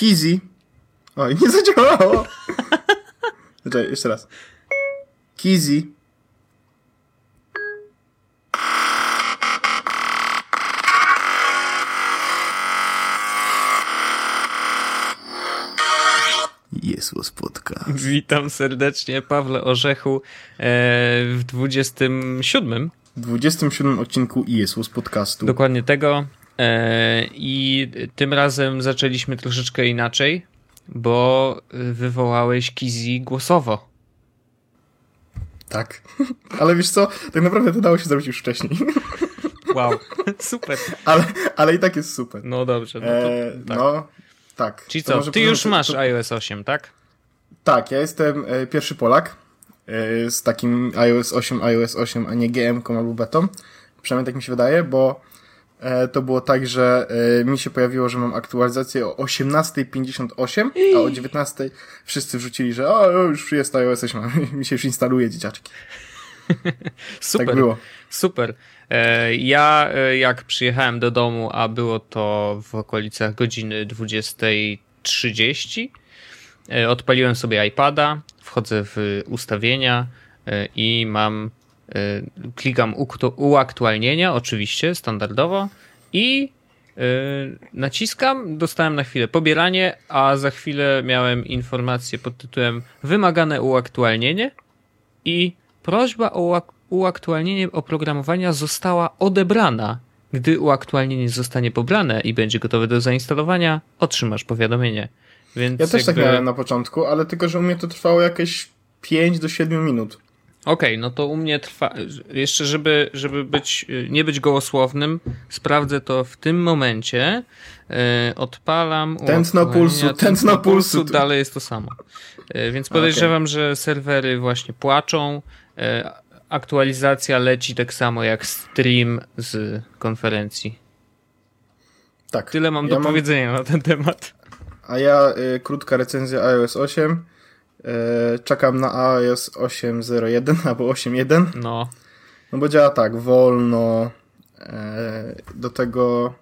Kizzy. Oj, nie zadziałało. Czekaj, jeszcze raz. Kizzy. Jezus podcast. Witam serdecznie, Pawle Orzechu, e, w 27. W 27 odcinku Jezus podcastu. Dokładnie tego. E, I tym razem zaczęliśmy troszeczkę inaczej, bo wywołałeś Kizi głosowo. Tak. Ale wiesz co, tak naprawdę to dało się zrobić już wcześniej. Wow, super. Ale, ale i tak jest super. No dobrze. No, to, E, tak. No, tak. Czyli co, ty już masz to- iOS 8, tak? Tak, ja jestem e, pierwszy Polak e, z takim iOS 8, iOS 8, a nie GM-ką albo betą. Przynajmniej tak mi się wydaje, bo to było tak, że e, mi się pojawiło, że mam aktualizację o 18.58, a o 19.00 wszyscy wrzucili, że o, już jest iOS 8, a mi się już instaluje, dzieciaczki. Super. Tak było. Super. E, Ja, e, jak przyjechałem do domu, a było to w okolicach godziny 20.30, e, odpaliłem sobie iPada, wchodzę w ustawienia e, i mam, e, klikam uktu- uaktualnienia, oczywiście, standardowo i e, naciskam, dostałem na chwilę pobieranie, a za chwilę miałem informację pod tytułem wymagane uaktualnienie i prośba o uak- uaktualnienie oprogramowania została odebrana. Gdy uaktualnienie zostanie pobrane i będzie gotowe do zainstalowania, otrzymasz powiadomienie. Więc Ja też tak jakby- miałem na początku, ale tylko, że u mnie to trwało jakieś 5 do 7 minut. Okej, no to u mnie trwa. Jeszcze, żeby, żeby być, nie być gołosłownym, sprawdzę to w tym momencie. E, odpalam. Tętno pulsu, tętno pulsu. Dalej jest to samo. E, więc podejrzewam, że serwery właśnie płaczą. E, aktualizacja leci tak samo jak stream z konferencji. Tak. Tyle mam ja do powiedzenia na ten temat. A ja y, krótka recenzja iOS 8. Y, czekam na iOS 8.01 albo 8.1. No. No bo działa tak, wolno. y, do tego.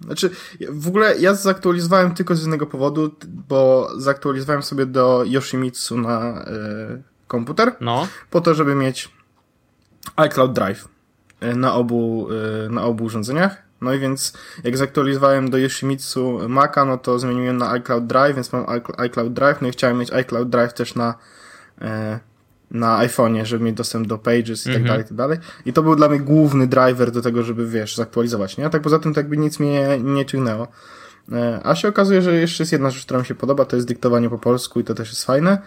Znaczy, w ogóle ja zaktualizowałem tylko z jednego powodu, bo zaktualizowałem sobie do Yoshimitsu na y, komputer, No. po to, żeby mieć iCloud Drive na obu, na obu urządzeniach. No i więc jak zaktualizowałem do Yoshimitsu Maca, no to zmieniłem na iCloud Drive, więc mam iCl- iCloud Drive, no i chciałem mieć iCloud Drive też na, e, na iPhone'ie, żeby mieć dostęp do Pages i tak Mhm. dalej, i tak dalej. I to był dla mnie główny driver do tego, żeby, wiesz, zaktualizować, nie? A tak poza tym to jakby nic mnie nie ciągnęło. E, A się okazuje, że jeszcze jest jedna rzecz, która mi się podoba, to jest dyktowanie po polsku i to też jest fajne.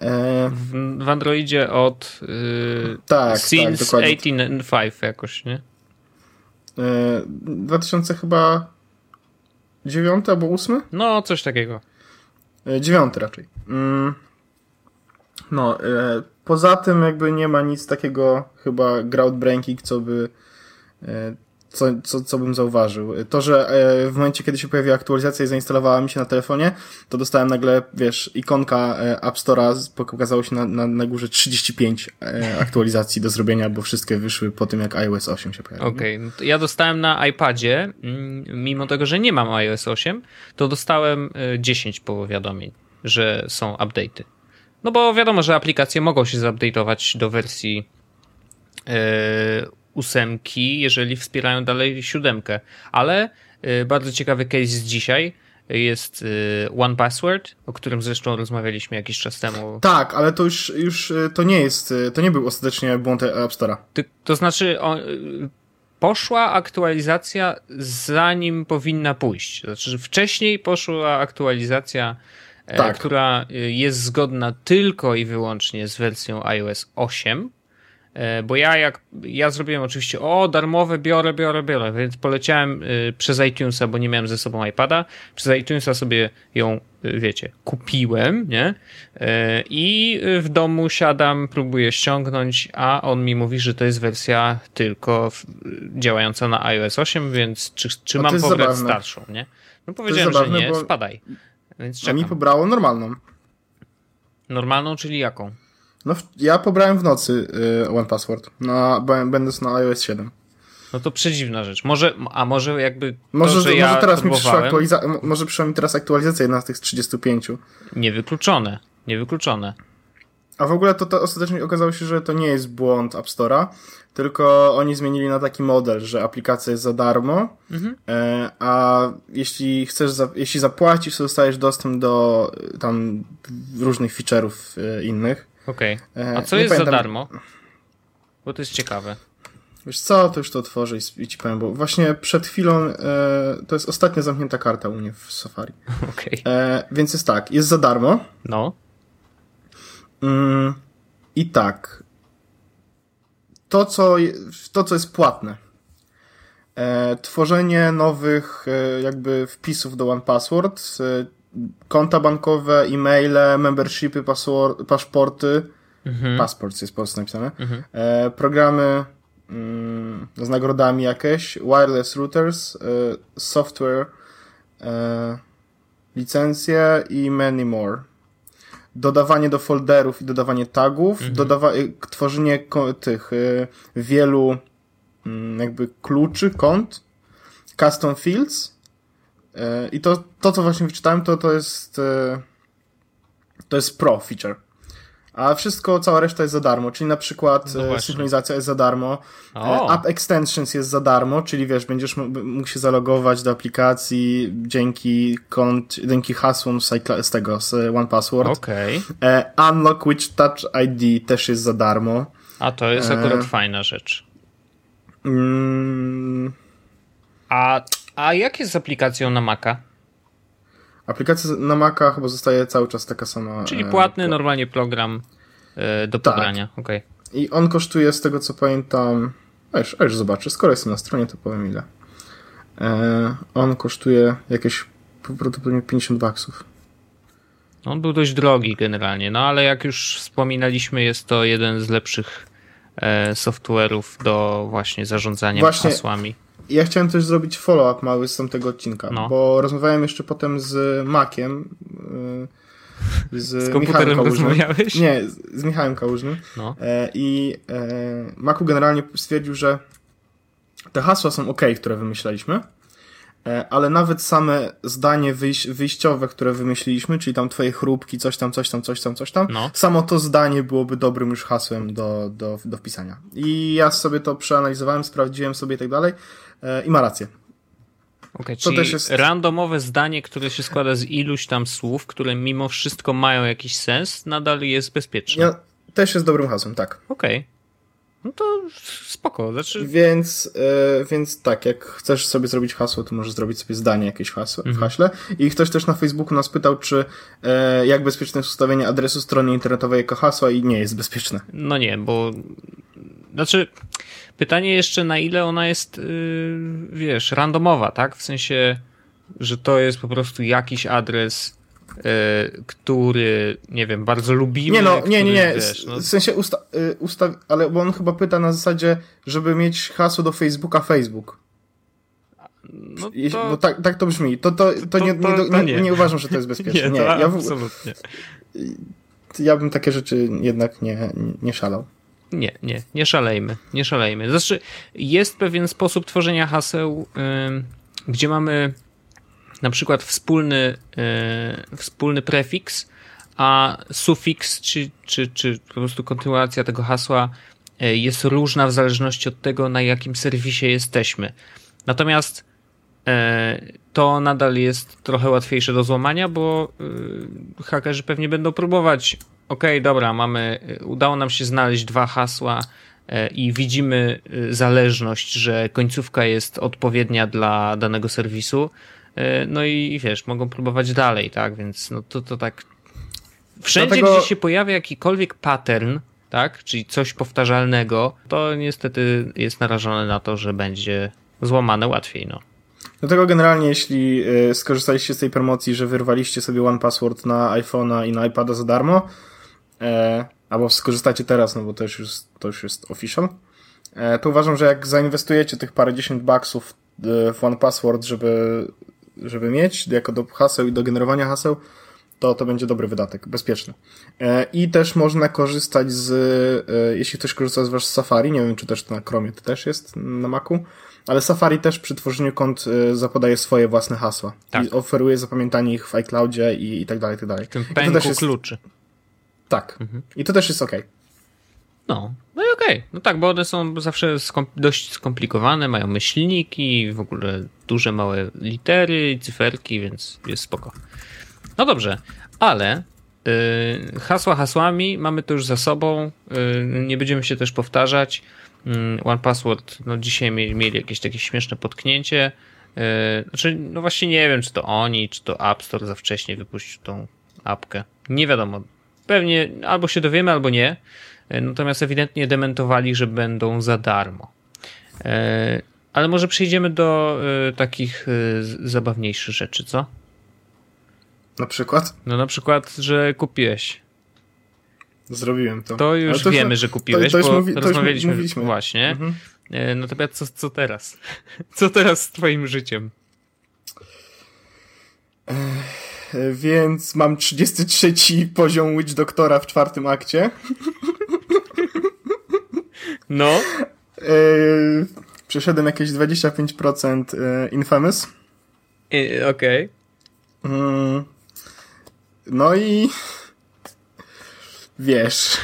E, W, w Androidzie od yy, Tak, tak, since dokładnie. 18.5 jakoś, nie? E, 2000 chyba 9 albo 8? No, coś takiego. E, Dziewiąty raczej. Mm. No, e, poza tym jakby nie ma nic takiego chyba groundbreaking, co by e, co, co, co bym zauważył. To, że e, w momencie, kiedy się pojawiła aktualizacja i zainstalowała mi się na telefonie, to dostałem nagle, wiesz, ikonka e, App Store'a, pokazało się na, na, na górze 35 e, aktualizacji do zrobienia, bo wszystkie wyszły po tym, jak iOS 8 się pojawił. Okej, no to ja dostałem na iPadzie, mm, mimo tego, że nie mam iOS 8, to dostałem y, 10 powiadomień, że są update'y. No bo wiadomo, że aplikacje mogą się zupdate'ować do wersji ósemki, jeżeli wspierają dalej siódemkę. Ale y, bardzo ciekawy case z dzisiaj jest y, One Password, o którym zresztą rozmawialiśmy jakiś czas temu. Tak, ale to już, już e, to nie jest, to nie był ostatecznie błąd App Store'a. To znaczy, o, y, poszła aktualizacja zanim powinna pójść. Znaczy, że wcześniej poszła aktualizacja, e, Tak. która y, jest zgodna tylko i wyłącznie z wersją iOS 8. E, Bo ja jak ja zrobiłem oczywiście, o darmowe biorę, biorę, biorę, więc poleciałem y, przez iTunesa, bo nie miałem ze sobą iPada. Przez iTunesa sobie ją, y, wiecie, kupiłem, nie? E, I w domu siadam, próbuję ściągnąć, a on mi mówi, że to jest wersja tylko działająca na iOS 8, więc czy, czy mam pobrać zabawne. starszą, nie? No powiedziałem, zabawne, że nie, bo- spadaj. Więc A mi czekam. pobrało normalną. Normalną, czyli jaką? No, ja pobrałem w nocy y, One Password, na, b- będąc na iOS 7. No to przedziwna rzecz. Może, a może jakby. Może, to, że ja może teraz mi przyszła może przyszła mi teraz aktualizacja jedna z tych 35. Niewykluczone. Niewykluczone. A w ogóle to, to ostatecznie okazało się, że to nie jest błąd App Store'a, tylko oni zmienili na taki model, że aplikacja jest za darmo, Mhm. e, a jeśli chcesz, jeśli zapłacisz, to dostajesz dostęp do tam różnych feature'ów e, innych. Okej. E, A co jest za pamiętam- darmo? Bo to jest ciekawe. Wiesz co, to już to otworzę i, i ci powiem, bo właśnie przed chwilą e, to jest ostatnia zamknięta karta u mnie w Safari. Okej. E, więc jest tak, jest za darmo. No. Mm, I tak. To co, to, co jest płatne. E, tworzenie nowych e, jakby wpisów do OnePassword, e, konta bankowe, e-maile, membershipy, password, paszporty, Mhm. passport jest po prostu napisane, Mhm. e, programy mm, z nagrodami jakieś, wireless routers, e, software, e, licencje i many more. Dodawanie do folderów i dodawanie tagów, dodawa- y, k- tworzenie tych y, wielu mm, jakby kluczy, kont, custom fields i to, to co właśnie wyczytałem, to, to jest y, to jest pro feature. A wszystko, cała reszta jest za darmo, czyli na przykład No e, synchronizacja jest za darmo, e. App Extensions jest za darmo, czyli wiesz, będziesz mógł się zalogować do aplikacji dzięki kont, dzięki hasłom z, tego, z One Password. E, Unlock with Touch ID też jest za darmo. A to jest E. akurat fajna rzecz. Mm, A, a jak jest z aplikacją na Maca? aplikacja na Maca chyba zostaje cały czas taka sama. Czyli e, płatny, normalnie program e, do Tak. pobrania. Okej. I on kosztuje, z tego co pamiętam, a już, a już zobaczę, skoro jestem na stronie, to powiem ile. E, on kosztuje jakieś prawdopodobnie 50 baksów. On był dość drogi generalnie, no ale jak już wspominaliśmy, jest to jeden z lepszych e, software'ów do właśnie zarządzania Właśnie- hasłami. Ja chciałem też zrobić follow-up mały z tamtego odcinka, No. bo rozmawiałem jeszcze potem z Makiem, y, z, Z komputerem Kałużnym. rozmawiałeś? Nie, z, Michałem Kałużnym. No. E, I e, Maku generalnie stwierdził, że te hasła są ok, które wymyślaliśmy, ale nawet same zdanie wyjś, wyjściowe, które wymyśliliśmy, czyli tam twoje chrupki, coś tam, coś tam, coś tam, coś tam, No. samo to zdanie byłoby dobrym już hasłem do, do, do wpisania. I ja sobie to przeanalizowałem, sprawdziłem sobie i tak dalej e, i ma rację. Okay, To czyli też jest- randomowe zdanie, które się składa z iluś tam słów, które mimo wszystko mają jakiś sens, nadal jest bezpieczne. Ja, też jest dobrym hasłem, tak. Okej. No to spoko. Znaczy, Więc, e, więc tak, jak chcesz sobie zrobić hasło, to możesz zrobić sobie zdanie jakieś hasło, Mhm. w haśle. I ktoś też na Facebooku nas pytał, czy e, jak bezpieczne jest ustawienie adresu strony internetowej jako hasła i nie jest bezpieczne. no nie, bo znaczy pytanie jeszcze na ile ona jest, yy, wiesz, randomowa, tak? W sensie, że to jest po prostu jakiś adres, który, nie wiem, bardzo lubimy. Nie no, nie, nie, nie, Wiesz, no, w sensie usta y, ustaw, ale bo on chyba pyta na zasadzie, żeby mieć hasło do Facebooka Facebook. no to, bo tak, tak to brzmi. To, to, to, nie, to- nie, to nie, nie. nie uważam, że to jest bezpieczne. nie, Nie, ja, w, absolutnie. ja bym takie rzeczy jednak nie, nie szalał. Nie, nie, nie szalejmy, nie szalejmy. Znaczy, jest pewien sposób tworzenia haseł, ym, gdzie mamy na przykład wspólny, y, wspólny prefiks, a sufiks, czy, czy, czy po prostu kontynuacja tego hasła y, jest różna w zależności od tego, na jakim serwisie jesteśmy. Natomiast y, to nadal jest trochę łatwiejsze do złamania, bo hakerzy pewnie będą próbować. Okej, dobra, mamy, udało nam się znaleźć dwa hasła i widzimy zależność, że końcówka jest odpowiednia dla danego serwisu. Y, No i wiesz, mogą próbować dalej, tak? Więc no to, to tak. Wszędzie, Dlatego- gdzie się pojawia jakikolwiek pattern, tak? Czyli coś powtarzalnego, to niestety jest narażone na to, że będzie złamane łatwiej, no. Dlatego generalnie, jeśli y, skorzystaliście z tej promocji, że wyrwaliście sobie One Password na iPhone'a i na iPada za darmo, e, albo skorzystacie teraz, no bo to już jest, to już jest official, e, to uważam, że jak zainwestujecie tych parędziesiąt baksów y, w One Password, żeby, żeby mieć jako do haseł i do generowania haseł, to to będzie dobry wydatek, bezpieczny. E, I też można korzystać z, e, jeśli ktoś korzysta z wasz Safari, nie wiem czy też to na Chromie to też jest na Macu, ale Safari też przy tworzeniu kont e, zapodaje swoje własne hasła. Tak. I oferuje zapamiętanie ich w iCloudzie i, i tak dalej, i tak dalej. W tym I to też jest, kluczy. Tak. I to też jest ok. No, no i okej. No tak, bo one są zawsze skom dość skomplikowane, mają myślniki, w ogóle duże, małe litery cyferki, więc jest spoko. No dobrze, ale y, hasła hasłami mamy to już za sobą, y, nie będziemy się też powtarzać. Mm, One Password, no dzisiaj mieli, mieli jakieś takie śmieszne potknięcie. Y, Znaczy, no właśnie nie wiem, czy to oni, czy to App Store za wcześnie wypuścił tą apkę. Nie wiadomo. Pewnie albo się dowiemy, albo nie. E, Natomiast ewidentnie dementowali, że będą za darmo. E, Ale może przejdziemy do e, takich zabawniejszych rzeczy, co? Na przykład No na przykład, że kupiłeś. zrobiłem to. To już to wiemy, że kupiłeś, to już bo mówi- to rozmawialiśmy mówiliśmy. właśnie. Mhm. Natomiast co, co teraz? Co teraz z twoim życiem? Więc mam 33 poziom Witch Doktora w czwartym akcie. No, Yy, przeszedłem jakieś 25% e, Infamous. okej. Mm. No i wiesz.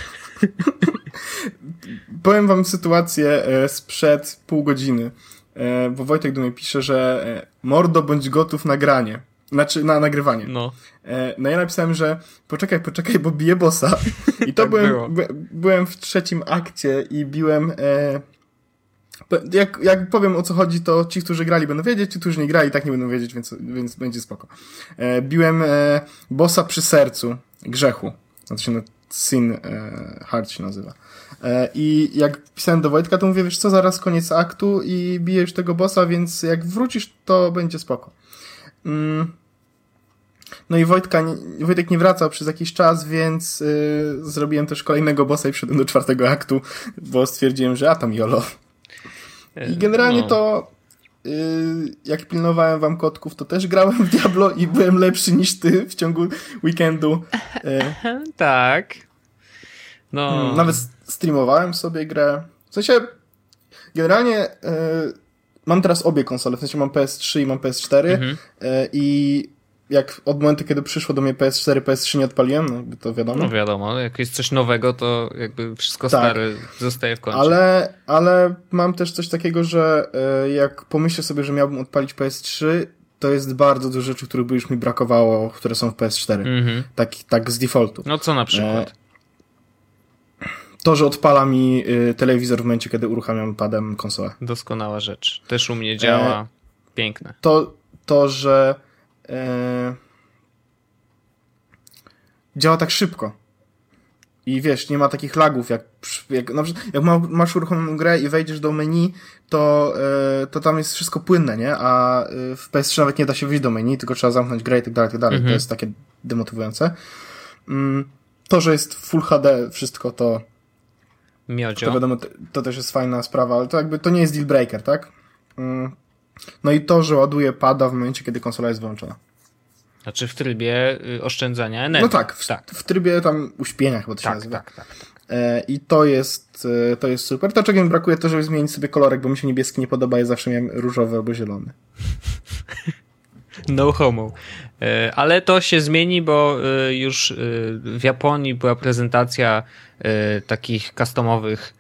Powiem wam sytuację e, sprzed pół godziny. E, Bo Wojtek do mnie pisze, że e, mordo bądź gotów na granie. Znaczy na nagrywanie. No, E, No ja napisałem, że poczekaj, poczekaj, bo biję bossa. I to Tak byłem, by, byłem w trzecim akcie i biłem... E, jak, jak powiem o co chodzi, to ci, którzy grali będą wiedzieć, ci, którzy nie grali, tak nie będą wiedzieć, więc, więc będzie spoko. E, biłem e, bossa przy sercu grzechu. Znaczy no, Sin e, Heart się nazywa. E, I jak pisałem do Wojtka, to mówię, wiesz co, zaraz koniec aktu i bijesz tego bossa, więc jak wrócisz, to będzie spoko. Mm. No i Wojtka, Wojtek nie wracał przez jakiś czas, więc y, zrobiłem też kolejnego bossa i wszedłem do czwartego aktu, bo stwierdziłem, że a tam jolo. E, I generalnie no. to y, jak pilnowałem wam kotków, to też grałem w Diablo i byłem lepszy niż ty w ciągu weekendu. Y, Tak. No, Hmm, Nawet streamowałem sobie grę. W sensie, generalnie y, mam teraz obie konsole, w sensie mam PS3 i mam PS4 Mhm. i jak od momentu, kiedy przyszło do mnie PS4, PS3 nie odpaliłem, no to wiadomo. no wiadomo, jak jest coś nowego, to jakby wszystko Tak. stare zostaje w końcu. Ale, ale mam też coś takiego, że y, jak pomyślę sobie, że miałbym odpalić PS3, to jest bardzo dużo rzeczy, których by już mi brakowało, które są w PS4. Mhm. Tak, tak z defaultu. No co na przykład? To, że odpala mi y, telewizor w momencie, kiedy uruchamiam padem konsolę. Doskonała rzecz. Też u mnie działa. E, Piękne. to, to że e, działa tak szybko. I wiesz, nie ma takich lagów, jak, jak, na przykład, jak ma, masz uruchomioną grę i wejdziesz do menu, to, e, to tam jest wszystko płynne, nie? A e, w PS3 nawet nie da się wyjść do menu, tylko trzeba zamknąć grę i tak dalej, tak dalej. Mhm. To jest takie demotywujące. Mm, to, że jest Full HD wszystko, to, to Miodzio. wiadomo, to, to też jest fajna sprawa, ale to jakby to nie jest deal breaker, tak? Mm. No i to, że ładuje pada w momencie, kiedy konsola jest wyłączona. Znaczy w trybie y, oszczędzania energii. No tak, w, tak. w trybie tam uśpienia chyba to się Tak, nazywa. tak, tak. tak. E, I to jest, e, to jest super. To czego mi brakuje, to żeby zmienić sobie kolorek, bo mi się niebieski nie podoba, ja zawsze miałem różowy albo zielony. No homo. E, Ale to się zmieni, bo już w Japonii była prezentacja takich customowych.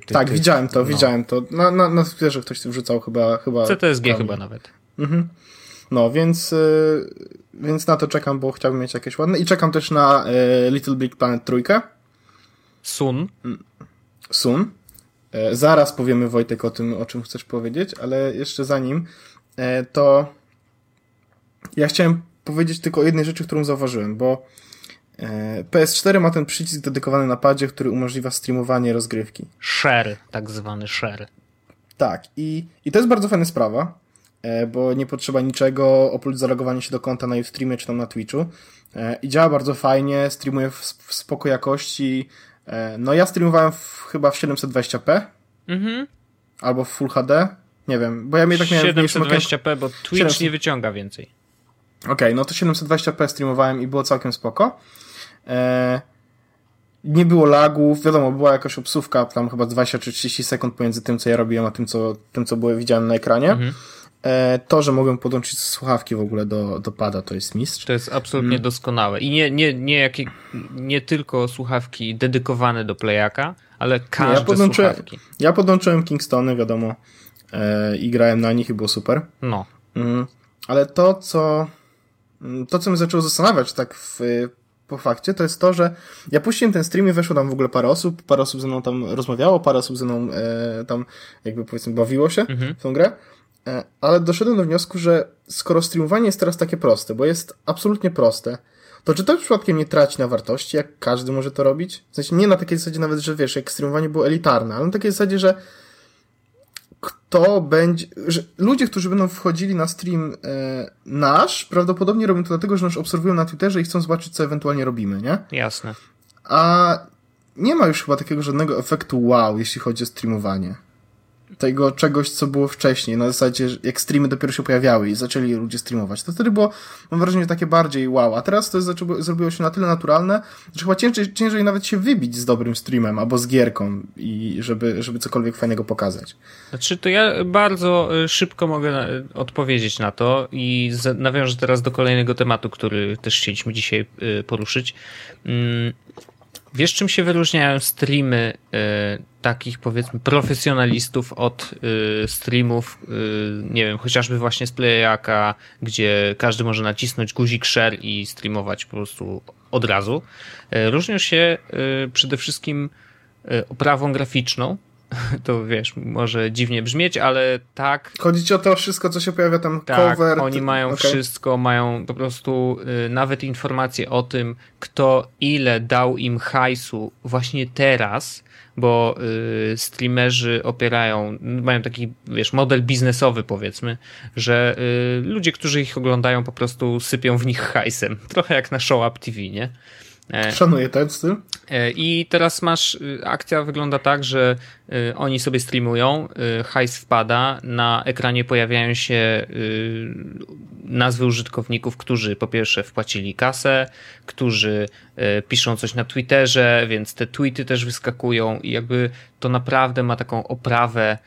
Tych- tak, tych- widziałem to, no. widziałem to. Na, na, na Twitterze ktoś wrzucał chyba. chyba CTSG tam. chyba nawet. Mhm. No, więc, e, więc na to czekam, bo chciałbym mieć jakieś ładne. I czekam też na e, Little Big Planet trójkę. Sun. Sun. E, Zaraz powiemy Wojtek o tym, o czym chcesz powiedzieć, ale jeszcze zanim, e, to ja chciałem powiedzieć tylko o jednej rzeczy, którą zauważyłem, bo PS4 ma ten przycisk dedykowany na padzie, który umożliwia streamowanie rozgrywki. Share, tak zwany share. Tak, i, i to jest bardzo fajna sprawa, e, bo nie potrzeba niczego oprócz zalogowania się do konta na Ustreamie czy tam na Twitchu. E, I działa bardzo fajnie, streamuje w, w spoko jakości. E, No ja streamowałem w, chyba w 720p Mhm. albo w Full HD. Nie wiem, bo ja mnie tak miałem w mniejszym okienku. 720p, bo Twitch 700. nie wyciąga więcej. Okej, okay, no to 720p streamowałem i było całkiem spoko. Eee, nie było lagów, wiadomo, była jakaś obsówka, tam chyba 20 czy 30 sekund pomiędzy tym, co ja robiłem, a tym, co, tym, co było widziane na ekranie. Mhm. E, to, że mogłem podłączyć słuchawki w ogóle do, do pada, to jest mistrz. To jest absolutnie mm. doskonałe. I nie, nie, nie, jakie, nie tylko słuchawki dedykowane do playaka, ale każde ja podłączyłem, słuchawki. Ja podłączyłem Kingstony, wiadomo, e, i grałem na nich i było super. No. Mm, ale to, co to, co mnie zaczęło zastanawiać tak w, po fakcie, to jest to, że ja puściłem ten stream i weszło tam w ogóle parę osób, parę osób ze mną tam rozmawiało, parę osób ze mną e, tam jakby powiedzmy bawiło się mhm. w tą grę, e, ale doszedłem do wniosku, że skoro streamowanie jest teraz takie proste, bo jest absolutnie proste, to czy to przypadkiem nie traci na wartości, jak każdy może to robić? W sensie nie na takiej zasadzie nawet, że wiesz, jak streamowanie było elitarne, ale na takiej zasadzie, że kto będzie, że ludzie, którzy będą wchodzili na stream e, nasz, prawdopodobnie robią to dlatego, że nas obserwują na Twitterze i chcą zobaczyć, co ewentualnie robimy, nie? Jasne. A nie ma już chyba takiego żadnego efektu wow, jeśli chodzi o streamowanie tego czegoś, co było wcześniej, na zasadzie, jak streamy dopiero się pojawiały i zaczęli ludzie streamować. To wtedy było, mam wrażenie, takie bardziej wow, a teraz to zrobiło się na tyle naturalne, że chyba ciężej, ciężej nawet się wybić z dobrym streamem albo z gierką i żeby, żeby cokolwiek fajnego pokazać. Znaczy, to ja bardzo y, szybko mogę odpowiedzieć na to i nawiążę teraz do kolejnego tematu, który też chcieliśmy dzisiaj y, poruszyć. Mm, Wiesz, czym się wyróżniają streamy y, takich powiedzmy profesjonalistów od y, streamów, y, nie wiem, chociażby właśnie z Playaka, gdzie każdy może nacisnąć guzik share i streamować po prostu od razu. Różnią się przede wszystkim oprawą graficzną, to wiesz, może dziwnie brzmieć, ale tak. Chodzi ci o to wszystko, co się pojawia tam, tak, cover. Oni mają okay. wszystko, mają po prostu y, nawet informacje o tym, kto ile dał im hajsu właśnie teraz, bo y, streamerzy opierają, mają taki, wiesz, model biznesowy powiedzmy, że y, ludzie, którzy ich oglądają po prostu sypią w nich hajsem. Trochę jak na Show Up TV, nie? E, Szanuję ten styl. E, I teraz masz, y, akcja wygląda tak, że y, oni sobie streamują, y, hajs wpada, na ekranie pojawiają się nazwy użytkowników, którzy po pierwsze wpłacili kasę, którzy piszą coś na Twitterze, więc te tweety też wyskakują i jakby to naprawdę ma taką oprawę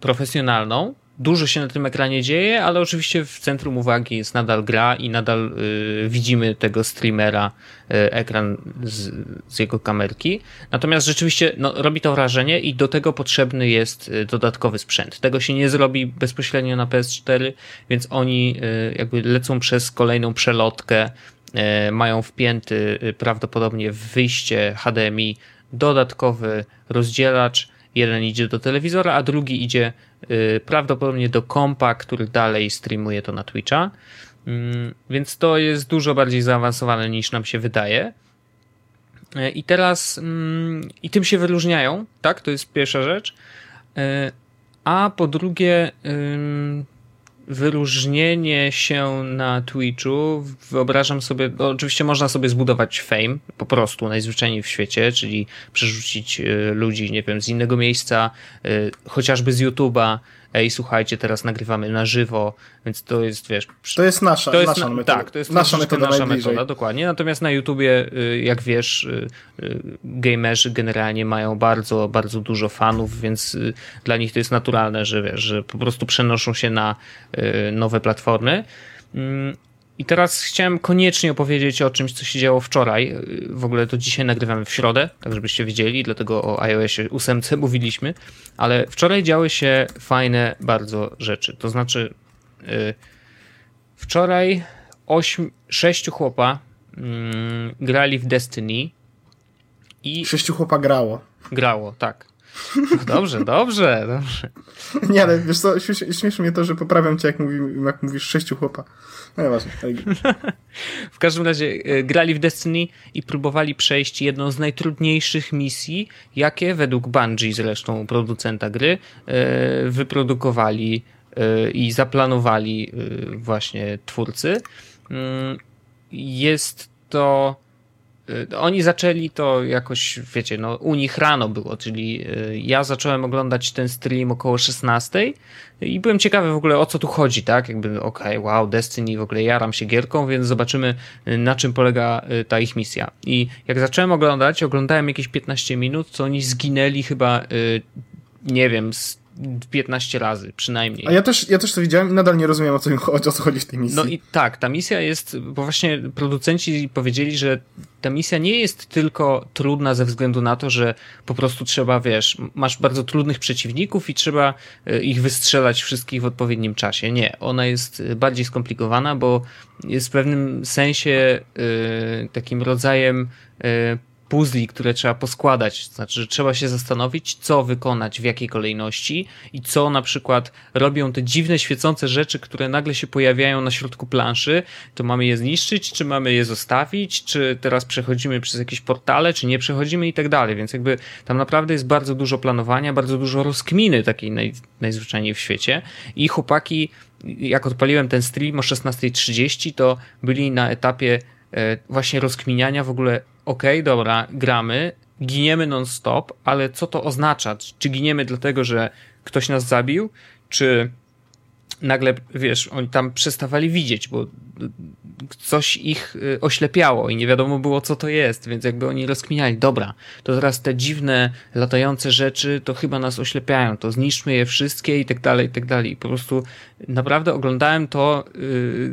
profesjonalną, dużo się na tym ekranie dzieje, ale oczywiście w centrum uwagi jest nadal gra i nadal y, widzimy tego streamera, y, ekran z, z, jego kamerki. Natomiast rzeczywiście no, robi to wrażenie i do tego potrzebny jest y, dodatkowy sprzęt. Tego się nie zrobi bezpośrednio na PS4, więc oni y, jakby lecą przez kolejną przelotkę, y, mają wpięty y, prawdopodobnie w wyjście HDMI dodatkowy rozdzielacz, Jeden idzie do telewizora, a drugi idzie prawdopodobnie do kompa, który dalej streamuje to na Twitcha. Mm, więc to jest dużo bardziej zaawansowane niż nam się wydaje. Y, I teraz, mm, i tym się wyróżniają, tak? To jest pierwsza rzecz. Y, a po drugie, wyróżnienie się na Twitchu, wyobrażam sobie, no oczywiście można sobie zbudować fame, po prostu najzwyczajniej w świecie, czyli przerzucić y, ludzi, nie wiem, z innego miejsca, y, chociażby z YouTube'a, ej, słuchajcie, teraz nagrywamy na żywo, więc to jest, wiesz... To jest nasza, to jest nasza metoda. Tak, to jest nasza metoda, nasza metoda, dokładnie. Natomiast na YouTubie, y, jak wiesz, y, y, gamerzy generalnie mają bardzo, bardzo dużo fanów, więc dla nich to jest naturalne, że wiesz, że po prostu przenoszą się na nowe platformy. I teraz chciałem koniecznie opowiedzieć o czymś, co się działo wczoraj. W ogóle to dzisiaj nagrywamy w środę, tak żebyście wiedzieli, dlatego o iOSie 8 mówiliśmy. Ale wczoraj działy się fajne bardzo rzeczy. To znaczy, yy, wczoraj ośm, sześciu chłopa yy, grali w Destiny i. Sześciu chłopa grało. Grało, tak. Dobrze, dobrze, dobrze. Nie, ale wiesz co, śmieszy mnie to, że poprawiam cię, jak, mówi, jak mówisz sześciu chłopa. No nieważne. w każdym razie e, grali w Destiny i próbowali przejść jedną z najtrudniejszych misji, jakie według Bungie, zresztą producenta gry, e, wyprodukowali e, i zaplanowali właśnie twórcy. Mm, jest to oni zaczęli to jakoś, wiecie, no u nich rano było, czyli y, ja zacząłem oglądać ten stream około 16 i byłem ciekawy w ogóle o co tu chodzi, tak? Jakby, okej, okay, wow, Destiny, w ogóle jaram się gierką, więc zobaczymy na czym polega ta ich misja. I jak zacząłem oglądać, oglądałem jakieś 15 minut, co oni zginęli chyba, nie wiem, 15 razy przynajmniej. A ja też, ja też to widziałem i nadal nie rozumiem o co, o co chodzi w tej misji. No i tak, ta misja jest, bo właśnie producenci powiedzieli, że ta misja nie jest tylko trudna ze względu na to, że po prostu trzeba, wiesz, masz bardzo trudnych przeciwników i trzeba e, ich wystrzelać wszystkich w odpowiednim czasie. Nie, ona jest bardziej skomplikowana, bo jest w pewnym sensie y, takim rodzajem y, puzli, które trzeba poskładać. Znaczy, że trzeba się zastanowić, co wykonać, w jakiej kolejności i co na przykład robią te dziwne, świecące rzeczy, które nagle się pojawiają na środku planszy. To mamy je zniszczyć, czy mamy je zostawić, czy teraz przechodzimy przez jakieś portale, czy nie przechodzimy i tak dalej. Więc jakby tam naprawdę jest bardzo dużo planowania, bardzo dużo rozkminy takiej naj, najzwyczajniej w świecie i chłopaki jak odpaliłem ten stream o 16.30, to byli na etapie e, właśnie rozkminiania w ogóle okej, okay, dobra, gramy, giniemy non-stop, ale co to oznacza? Czy giniemy dlatego, że ktoś nas zabił, czy nagle, wiesz, oni tam przestawali widzieć, bo coś ich y, oślepiało i nie wiadomo było, co to jest, więc jakby oni rozkminiali, dobra, to teraz te dziwne, latające rzeczy, to chyba nas oślepiają, to zniszczmy je wszystkie i tak dalej, i tak dalej. I po prostu naprawdę oglądałem to yy,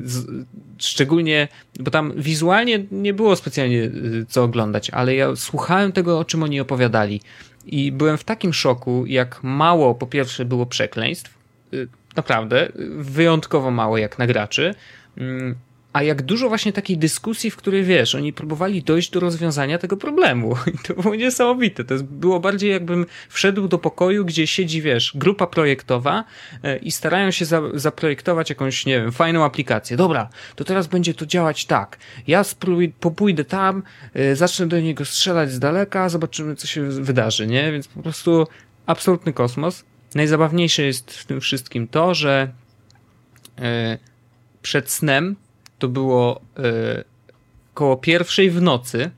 z, szczególnie, bo tam wizualnie nie było specjalnie yy, co oglądać, ale ja słuchałem tego, o czym oni opowiadali i byłem w takim szoku, jak mało po pierwsze było przekleństw, yy, naprawdę, wyjątkowo mało jak na graczy, mm, a jak dużo właśnie takiej dyskusji, w której wiesz, oni próbowali dojść do rozwiązania tego problemu. I to było niesamowite. To było bardziej jakbym wszedł do pokoju, gdzie siedzi, wiesz, grupa projektowa e, i starają się za, zaprojektować jakąś, nie wiem, fajną aplikację. Dobra, to teraz będzie to działać tak. Ja spróbuj, popójdę tam, e, zacznę do niego strzelać z daleka, zobaczymy, co się wydarzy, nie? Więc po prostu absolutny kosmos. Najzabawniejsze jest w tym wszystkim to, że e, przed snem to było e, koło pierwszej w nocy.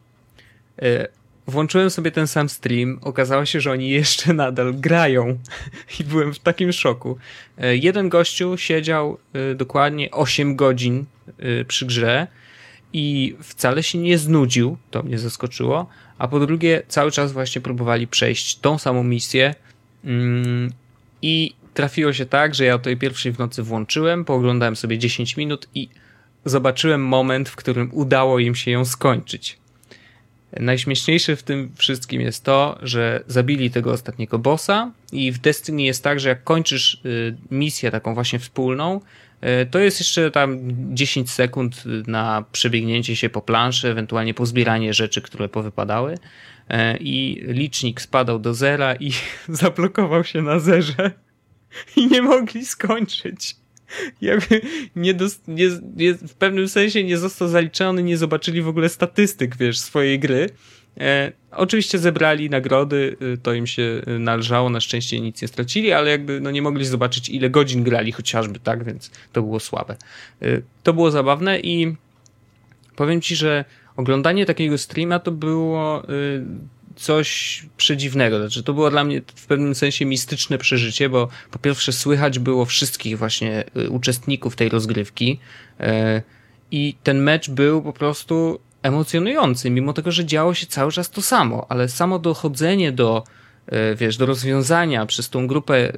E, włączyłem sobie ten sam stream. Okazało się, że oni jeszcze nadal grają i byłem w takim szoku. Jeden gościu siedział dokładnie 8 godzin przy grze i wcale się nie znudził, to mnie zaskoczyło, a po drugie cały czas właśnie próbowali przejść tą samą misję mm, i trafiło się tak, że ja o tej pierwszej w nocy włączyłem, pooglądałem sobie 10 minut i zobaczyłem moment, w którym udało im się ją skończyć. Najśmieszniejsze w tym wszystkim jest to, że zabili tego ostatniego bossa i w Destiny jest tak, że jak kończysz y, misję taką właśnie wspólną, y, to jest jeszcze tam 10 sekund na przebiegnięcie się po planszy, ewentualnie pozbieranie rzeczy, które powypadały i licznik spadał do zera i zablokował się na zerze i nie mogli skończyć jakby nie, nie, nie, w pewnym sensie nie został zaliczony, nie zobaczyli w ogóle statystyk, wiesz, swojej gry. E, oczywiście zebrali nagrody, y, to im się należało, na szczęście nic nie stracili, ale jakby no nie mogli zobaczyć ile godzin grali chociażby, tak, więc to było słabe. E, to było zabawne i powiem ci, że oglądanie takiego streama to było y, coś przedziwnego. Znaczy, to było dla mnie w pewnym sensie mistyczne przeżycie, bo po pierwsze słychać było wszystkich właśnie y, uczestników tej rozgrywki e, i ten mecz był po prostu emocjonujący, mimo tego, że działo się cały czas to samo, ale samo dochodzenie do wiesz, do rozwiązania przez tą grupę,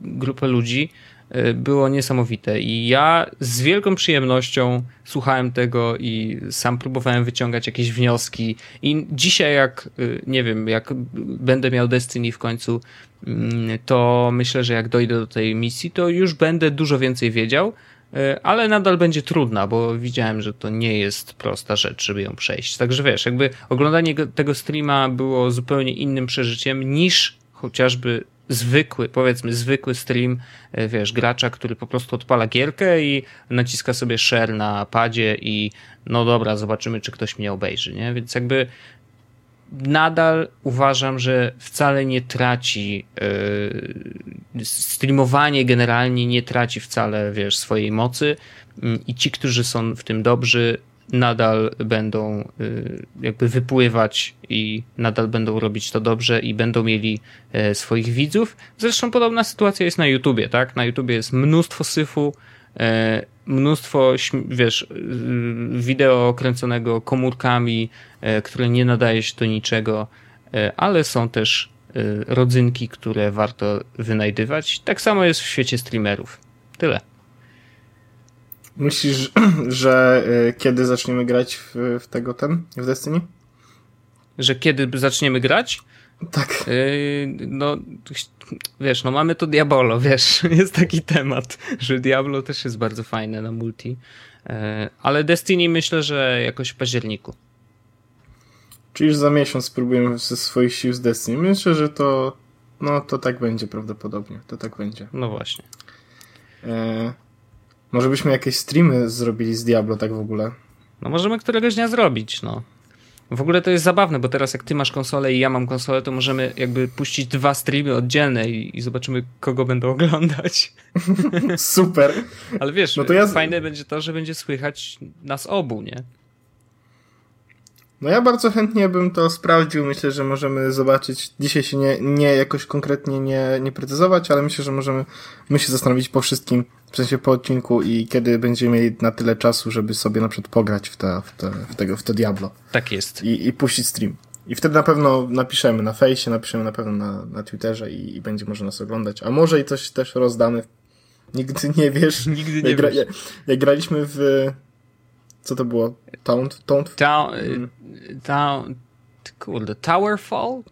grupę ludzi Y, było niesamowite. I ja z wielką przyjemnością słuchałem tego i sam próbowałem wyciągać jakieś wnioski. I dzisiaj, jak y, nie wiem, jak będę miał Destiny w końcu, mm, to myślę, że jak dojdę do tej misji, to już będę dużo więcej wiedział. Y, ale nadal będzie trudna, bo widziałem, że to nie jest prosta rzecz, żeby ją przejść. Także wiesz, jakby oglądanie tego streama było zupełnie innym przeżyciem niż chociażby zwykły, powiedzmy zwykły stream, e, wiesz, gracza, który po prostu odpala gierkę i naciska sobie share na padzie i no dobra, zobaczymy, czy ktoś mnie obejrzy, nie? Więc jakby nadal uważam, że wcale nie traci yy, streamowanie generalnie nie traci wcale, wiesz, swojej mocy yy, i ci, którzy są w tym dobrzy, nadal będą y, jakby wypływać i nadal będą robić to dobrze i będą mieli e, swoich widzów. Zresztą podobna sytuacja jest na YouTubie, tak? Na YouTubie jest mnóstwo syfu, e, mnóstwo, wiesz, y, wideo kręconego komórkami, e, które nie nadaje się do niczego, ale są też rodzynki, które warto wynajdywać. Tak samo jest w świecie streamerów. Tyle. Myślisz, że y, kiedy zaczniemy grać w, w, tego ten, w Destiny? Że kiedy zaczniemy grać? Tak. Yy, no, wiesz, no mamy tu Diabolo, wiesz, jest taki temat, że Diablo też jest bardzo fajne na multi, yy, ale Destiny myślę, że jakoś w październiku. Czyli już za miesiąc spróbujemy ze swoich sił z Destiny. Myślę, że to, no to tak będzie prawdopodobnie, to tak będzie. No właśnie. Yy. Może byśmy jakieś streamy zrobili z Diablo tak w ogóle. No możemy któregoś dnia zrobić, no. W ogóle to jest zabawne, bo teraz jak ty masz konsolę i ja mam konsolę, to możemy jakby puścić dwa streamy oddzielne i, i zobaczymy, kogo będą oglądać. Super. Ale wiesz, no to ja... fajne będzie to, że będzie słychać nas obu, nie? No ja bardzo chętnie bym to sprawdził. Myślę, że możemy zobaczyć. Dzisiaj się nie, nie jakoś konkretnie nie, nie precyzować, ale myślę, że możemy my się zastanowić po wszystkim, w sensie po odcinku i kiedy będziemy mieli na tyle czasu, żeby sobie na przykład pograć w, te, w, te, w, tego, w to Diablo. Tak jest. I, I puścić stream. I wtedy na pewno napiszemy na fejsie, napiszemy na pewno na, na Twitterze i, i będzie można nas oglądać. A może i coś też rozdamy. Nigdy nie wiesz. Nigdy nie jak, wiesz. jak, jak graliśmy w co to było? Taunt? Taunt? Town, mm. town, kurde, Towerfall?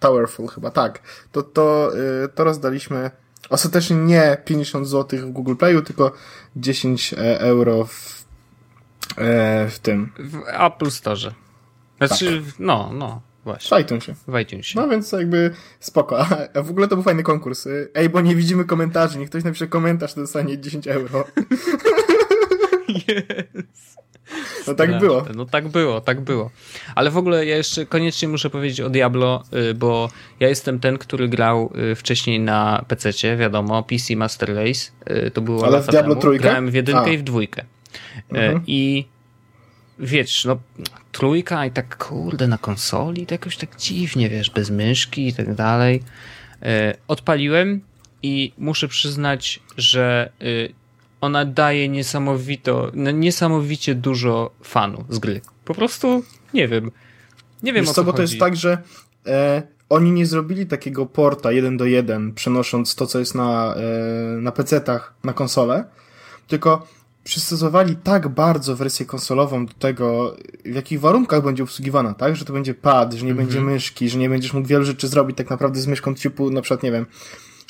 Towerfall chyba, tak. To, to, y, to rozdaliśmy ostatecznie nie 50 zł w Google Playu, tylko 10 e, euro w, e, w tym. W Apple Store. Znaczy, tak. no, no. Właśnie. W iTunesie. W iTunesie. No więc jakby spoko. A w ogóle to był fajny konkurs. Ej, bo nie widzimy komentarzy. Niech ktoś napisze komentarz, to dostanie 10 euro. yes. No tak było. No tak było, tak było. Ale w ogóle ja jeszcze koniecznie muszę powiedzieć o Diablo, y, bo ja jestem ten, który grał y, wcześniej na PC, wiadomo, PC Master Race. Y, to było Ale w Diablo temu. trójkę? Grałem w jedynkę A. i w dwójkę. Mhm. I wiesz, no trójka i tak kurde na konsoli, to jakoś tak dziwnie, wiesz, bez myszki i tak dalej. Odpaliłem i muszę przyznać, że ona daje niesamowito, niesamowicie dużo fanu z gry. Po prostu nie wiem. Nie wiem Wiesz o co, bo to jest tak, że e, oni nie zrobili takiego porta jeden do jeden, przenosząc to, co jest na, e, na PC-tach na konsolę, tylko przystosowali tak bardzo wersję konsolową do tego, w jakich warunkach będzie obsługiwana, tak? Że to będzie pad, że nie mm -hmm. będzie myszki, że nie będziesz mógł wielu rzeczy zrobić tak naprawdę z myszką typu, na przykład, nie wiem,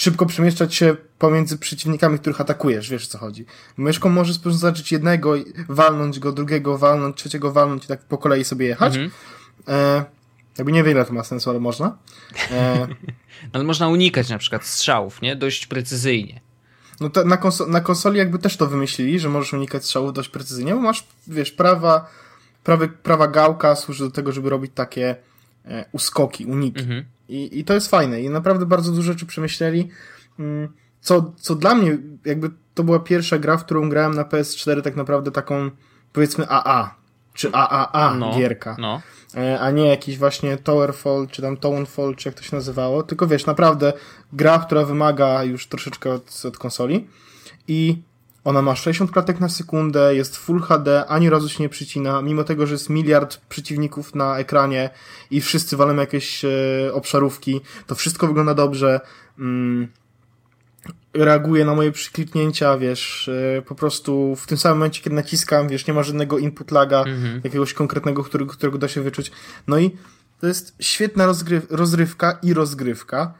szybko przemieszczać się pomiędzy przeciwnikami, których atakujesz, wiesz o co chodzi. Myszką możesz zaznaczyć jednego, walnąć go, drugiego walnąć, trzeciego walnąć i tak po kolei sobie jechać. Mhm. E, jakby nie wiem, ile to ma sensu, ale można. E, ale można unikać na przykład strzałów, nie? Dość precyzyjnie. No to na, konso na konsoli jakby też to wymyślili, że możesz unikać strzałów dość precyzyjnie, bo masz, wiesz, prawa, prawy, prawa gałka służy do tego, żeby robić takie e, uskoki, uniki. Mhm. I, I to jest fajne. I naprawdę bardzo dużo rzeczy przemyśleli. Mm, co, co dla mnie, jakby to była pierwsza gra, w którą grałem na PS4, tak naprawdę taką, powiedzmy AA, czy AAA no, gierka. No. E, a nie jakiś właśnie Towerfall, czy tam Townfall, czy jak to się nazywało. Tylko wiesz, naprawdę gra, która wymaga już troszeczkę od, od konsoli. I ona ma 60 klatek na sekundę, jest Full HD, ani razu się nie przycina, mimo tego, że jest miliard przeciwników na ekranie i wszyscy walą jakieś e, obszarówki, to wszystko wygląda dobrze. Mm, reaguje na moje przykliknięcia, wiesz, e, po prostu w tym samym momencie, kiedy naciskam, wiesz, nie ma żadnego input laga, mhm. jakiegoś konkretnego, którego, którego da się wyczuć. No i to jest świetna rozgryw rozrywka i rozgrywka.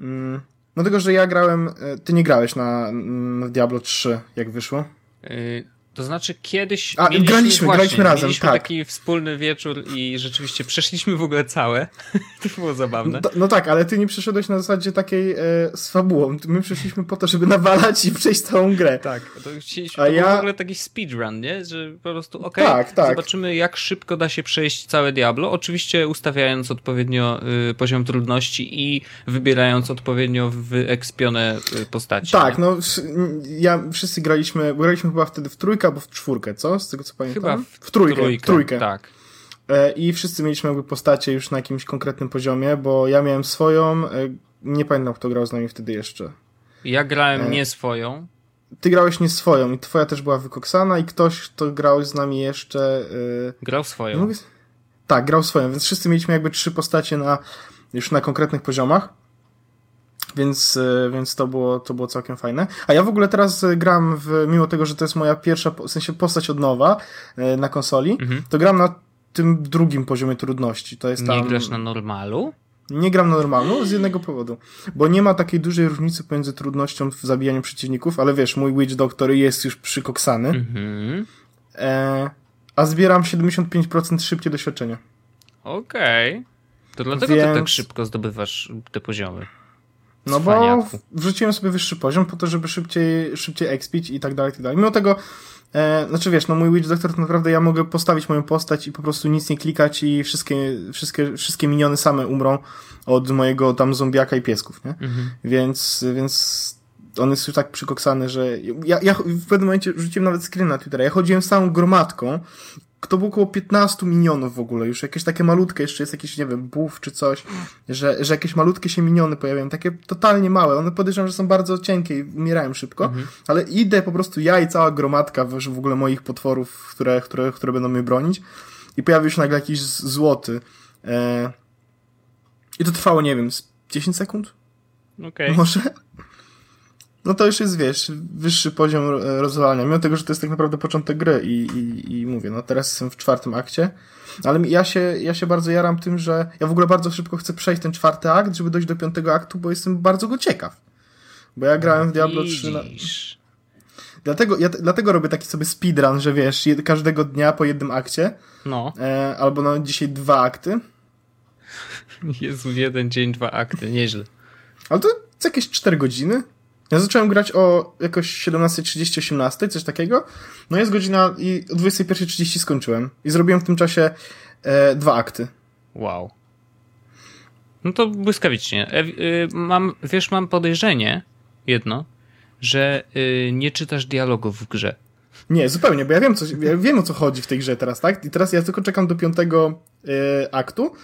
Mm Dlatego, że ja grałem, e, ty nie grałeś na, na Diablo 3, jak wyszło? Y, to znaczy kiedyś. A, mieliśmy, graliśmy, właśnie, graliśmy razem. Mieliśmy tak. taki wspólny wieczór i rzeczywiście przeszliśmy w ogóle całe. to było zabawne. No, no, tak, ale ty nie przeszedłeś na zasadzie takiej e, z fabułą. My przeszliśmy po to, żeby nawalać i przejść całą grę. Tak, to chcieliśmy. A to ja... w ogóle taki speedrun, nie? Że po prostu okej, okay, tak, tak. zobaczymy jak szybko da się przejść całe Diablo. Oczywiście ustawiając odpowiednio y, poziom trudności i wybierając odpowiednio wyekspione y, postaci. Tak, nie? no ja wszyscy graliśmy, graliśmy chyba wtedy w trójkę trójkę albo w czwórkę, co? Z tego co pamiętam? Chyba w, w trójkę. trójkę, trójkę. Tak. E, I wszyscy mieliśmy jakby postacie już na jakimś konkretnym poziomie, bo ja miałem swoją, e, nie pamiętam kto grał z nami wtedy jeszcze. Ja grałem E. nie swoją. Ty grałeś nie swoją i twoja też była wykoksana i ktoś, kto grał z nami jeszcze... Grał swoją. Mówię... Tak, grał swoją, więc wszyscy mieliśmy jakby trzy postacie na, już na konkretnych poziomach. Więc, e, więc to, było, to było całkiem fajne. A ja w ogóle teraz e, gram, w, mimo tego, że to jest moja pierwsza, w sensie postać od nowa e, na konsoli, Mhm. to gram na tym drugim poziomie trudności. To jest tam... Nie grasz na normalu? Nie gram na normalu z jednego powodu. Bo nie ma takiej dużej różnicy pomiędzy trudnością w zabijaniu przeciwników, ale wiesz, mój Witch Doctor jest już przykoksany, Mhm. e, a zbieram 75% szybciej doświadczenia. Okej. To dlatego ty Więc- tak szybko zdobywasz te poziomy. No bo wrzuciłem sobie wyższy poziom po to, żeby szybciej, szybciej expić i tak dalej, i tak dalej. Mimo tego, e, znaczy wiesz, no mój Witch Doctor to naprawdę ja mogę postawić moją postać i po prostu nic nie klikać i wszystkie, wszystkie, wszystkie miniony same umrą od mojego tam zombiaka i piesków, nie? Mhm. Więc, więc on jest już tak przykoksany, że ja, ja w pewnym momencie rzuciłem nawet screen na Twittera. Ja chodziłem z całą gromadką, to było około 15 minionów w ogóle, już jakieś takie malutkie, jeszcze jest jakiś, nie wiem, buff czy coś, że, że jakieś malutkie się miniony pojawiają, takie totalnie małe. One podejrzewam, że są bardzo cienkie i umierają szybko, ale idę po prostu ja i cała gromadka w, w ogóle moich potworów, które, które, które będą mnie bronić i pojawił się nagle jakiś złoty. E... I to trwało, nie wiem, z 10 sekund? Okej. Może? No to już jest, wiesz, wyższy poziom rozwalania, mimo tego, że to jest tak naprawdę początek gry i, i, i mówię, no teraz jestem w czwartym akcie, ale ja się, ja się bardzo jaram tym, że ja w ogóle bardzo szybko chcę przejść ten czwarty akt, żeby dojść do piątego aktu, bo jestem bardzo go ciekaw. Bo ja grałem w Diablo 3 na... Dlatego, ja, dlatego robię taki sobie speedrun, że wiesz, jed, każdego dnia po jednym akcie, No. e, albo no dzisiaj dwa akty, Jezu, jeden dzień, dwa akty. Nieźle. Ale to jakieś 4 godziny. Ja zacząłem grać o jakoś 17.30, 18, coś takiego. No jest godzina i o 21.30 skończyłem. I zrobiłem w tym czasie e, dwa akty. Wow. No to błyskawicznie. E, y, mam, wiesz, mam podejrzenie, jedno, że y, nie czytasz dialogów w grze. Nie, zupełnie, bo ja wiem, co, ja wiem o co chodzi w tej grze teraz, tak? I teraz ja tylko czekam do piątego e, aktu,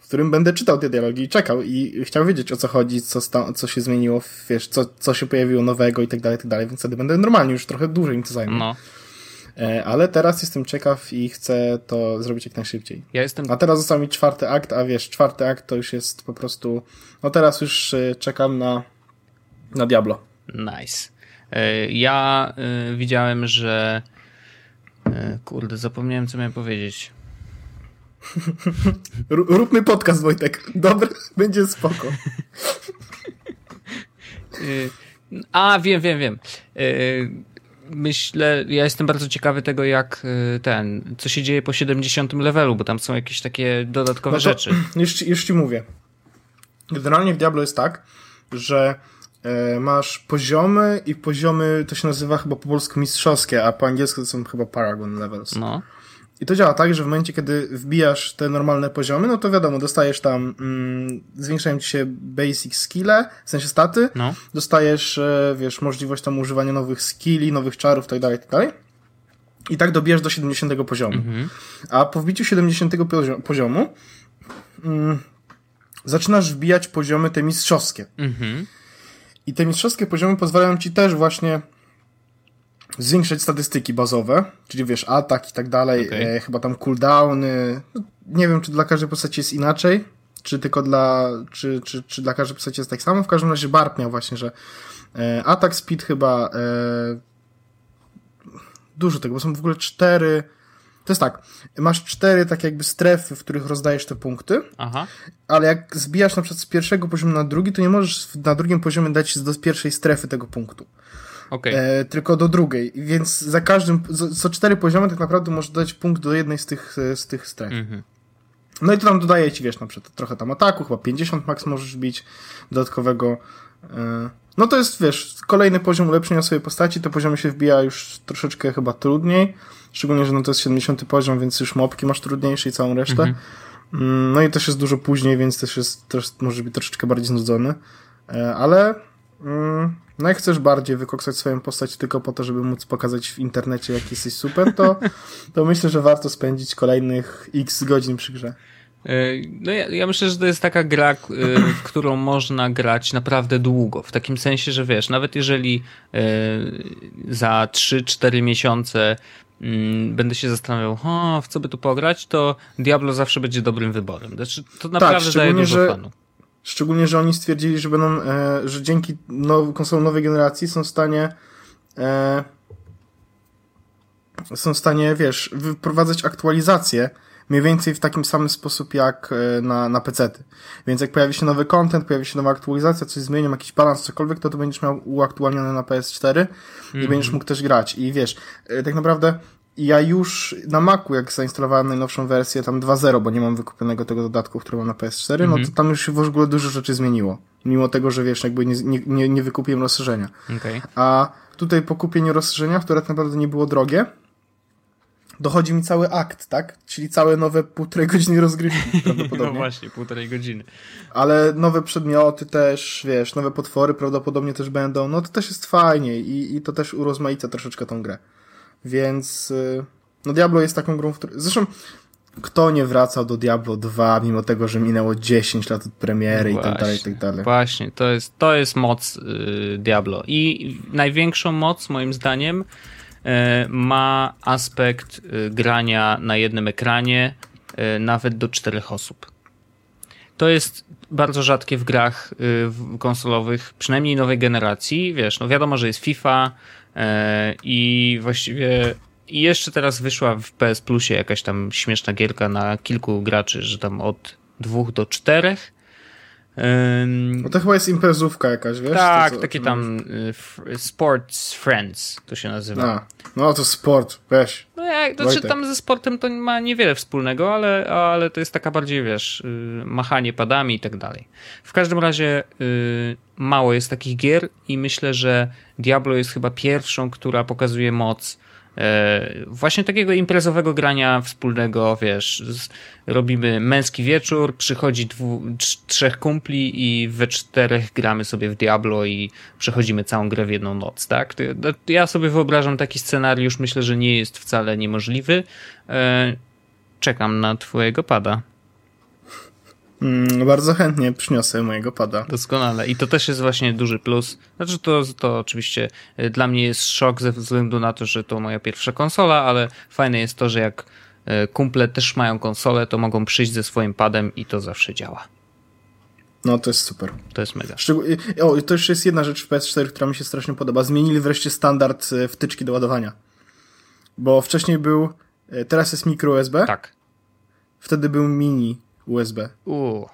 w którym będę czytał te dialogi i czekał i chciał wiedzieć o co chodzi, co, sta, co się zmieniło, wiesz, co, co się pojawiło nowego i tak dalej, i tak dalej, więc wtedy będę normalnie, już trochę dłużej mi to zajmie. No. E, ale teraz jestem ciekaw i chcę to zrobić jak najszybciej. Ja jestem A teraz został mi czwarty akt, a wiesz, czwarty akt to już jest po prostu. No teraz już y, czekam na, na Diablo. Nice. E, Ja y, widziałem, że. e, Kurde, zapomniałem, co miałem powiedzieć. Róbmy podcast, Wojtek. Dobry, będzie spoko. Y, A, wiem, wiem, wiem. Y, Myślę, ja jestem bardzo ciekawy tego, jak y, ten, co się dzieje po 70 levelu, bo tam są jakieś takie dodatkowe No rzeczy. Już, już ci mówię. Generalnie w Diablo jest tak, że e, masz poziomy i poziomy to się nazywa chyba po polsku mistrzowskie, a po angielsku to są chyba Paragon Levels. No. I to działa tak, że w momencie, kiedy wbijasz te normalne poziomy, no to wiadomo, dostajesz tam, mm, zwiększają ci się basic skille, w sensie staty, No. dostajesz, e, wiesz, możliwość tam używania nowych skilli, nowych czarów, tak dalej, tak dalej. I tak dobijesz do 70 poziomu. Mhm. A po wbiciu 70 pozio- poziomu mm, zaczynasz wbijać poziomy te mistrzowskie. Mhm. I te mistrzowskie poziomy pozwalają ci też właśnie zwiększać statystyki bazowe, czyli wiesz, atak i tak dalej, Okej. e, chyba tam cooldowny. No, nie wiem, czy dla każdej postaci jest inaczej, czy tylko dla, czy, czy, czy dla każdej postaci jest tak samo. W każdym razie Barb miał właśnie, że e, atak, speed chyba e, dużo tego, bo są w ogóle cztery to jest tak, masz cztery tak jakby strefy, w których rozdajesz te punkty, Aha. ale jak zbijasz na przykład z pierwszego poziomu na drugi, to nie możesz na drugim poziomie dać do pierwszej strefy tego punktu, Okej. e, tylko do drugiej, więc za każdym, co cztery poziomy tak naprawdę możesz dać punkt do jednej z tych, e, z tych stref. Mhm. No i to tam dodaje ci, wiesz, na przykład trochę tam ataku, chyba 50 max możesz bić dodatkowego. e, No to jest, wiesz, kolejny poziom ulepszenia swojej postaci, te poziomy się wbija już troszeczkę chyba trudniej, szczególnie, że no to jest 70 poziom, więc już mopki masz trudniejsze i całą resztę. Mhm. Mm, No i też jest dużo później, więc też jest, też może być troszeczkę bardziej znudzony, E, ale Mm, no jak chcesz bardziej wykoksać swoją postać tylko po to, żeby móc pokazać w internecie, jak jesteś super, to, to myślę, że warto spędzić kolejnych x godzin przy grze. E, no ja, ja, myślę, że to jest taka gra, w którą można grać naprawdę długo. W takim sensie, że wiesz, nawet jeżeli e, za 3-4 miesiące mm, będę się zastanawiał, o, w co by tu pograć, to Diablo zawsze będzie dobrym wyborem. Znaczy, to tak, naprawdę tak, daje dużo że, fanu. Szczególnie, że oni stwierdzili, że będą, e, że dzięki now, konsolom nowej generacji są w stanie e, są w stanie, wiesz, wyprowadzać aktualizacje mniej więcej w takim samym sposób jak e, na, na PC-ty. Więc jak pojawi się nowy content, pojawi się nowa aktualizacja, coś zmienią, jakiś balans, cokolwiek, to to będziesz miał uaktualnione na PS4 mm. i mhm. będziesz mógł też grać. I wiesz, e, tak naprawdę ja już na Macu, jak zainstalowałem najnowszą wersję, tam 2.0, bo nie mam wykupionego tego dodatku, który mam na PS4, mm -hmm. no to mhm. tam już się w ogóle dużo rzeczy zmieniło. Mimo tego, że wiesz, jakby nie, nie, nie wykupiłem rozszerzenia. Okay. A tutaj po kupieniu rozszerzenia, które tak naprawdę nie było drogie, dochodzi mi cały akt, tak? Czyli całe nowe półtorej godziny rozgrywki prawdopodobnie. no właśnie, półtorej godziny. Ale nowe przedmioty też, wiesz, nowe potwory prawdopodobnie też będą, no to też jest fajnie i, i to też urozmaica troszeczkę tą grę. Więc, y, no Diablo jest taką grą, w której, zresztą kto nie wracał do Diablo 2, mimo tego, że minęło 10 lat od premiery właśnie, i tak dalej, i tak dalej. Właśnie, to jest, to jest moc y, Diablo. I największą moc, moim zdaniem, E, ma aspekt e, grania na jednym ekranie, e, nawet do czterech osób. To jest bardzo rzadkie w grach konsolowych, przynajmniej nowej generacji. Wiesz, no wiadomo, że jest FIFA i właściwie i jeszcze teraz wyszła w PS Plusie jakaś tam śmieszna gierka na kilku graczy, że tam od dwóch do czterech no to chyba jest imprezówka jakaś, wiesz? Tak, to, takie tam y, Sports Friends to się nazywa. A, no to sport, weź. No jak, to znaczy tam ze sportem to ma niewiele wspólnego, ale, ale to jest taka bardziej, wiesz, y, machanie padami i tak dalej. W każdym razie y, mało jest takich gier i myślę, że Diablo jest chyba pierwszą, która pokazuje moc właśnie takiego imprezowego grania wspólnego, wiesz, robimy męski wieczór, przychodzi dwu, trzech kumpli i we czterech gramy sobie w Diablo i przechodzimy całą grę w jedną noc, tak? Ja sobie wyobrażam taki scenariusz, myślę, że nie jest wcale niemożliwy. E, czekam na twojego pada. Mm, bardzo chętnie przyniosę mojego pada. Doskonale. I to też jest właśnie duży plus. Znaczy to, to oczywiście y, dla mnie jest szok ze względu na to, że to moja pierwsza konsola, ale fajne jest to, że jak y, kumple też mają konsolę, to mogą przyjść ze swoim padem i to zawsze działa. No, to jest super. To jest mega. Szczegół... O, to jeszcze jest jedna rzecz w PS4, która mi się strasznie podoba. Zmienili wreszcie standard y, wtyczki do ładowania. Bo wcześniej był, teraz jest micro USB. Tak. Wtedy był mini USB. Uuu.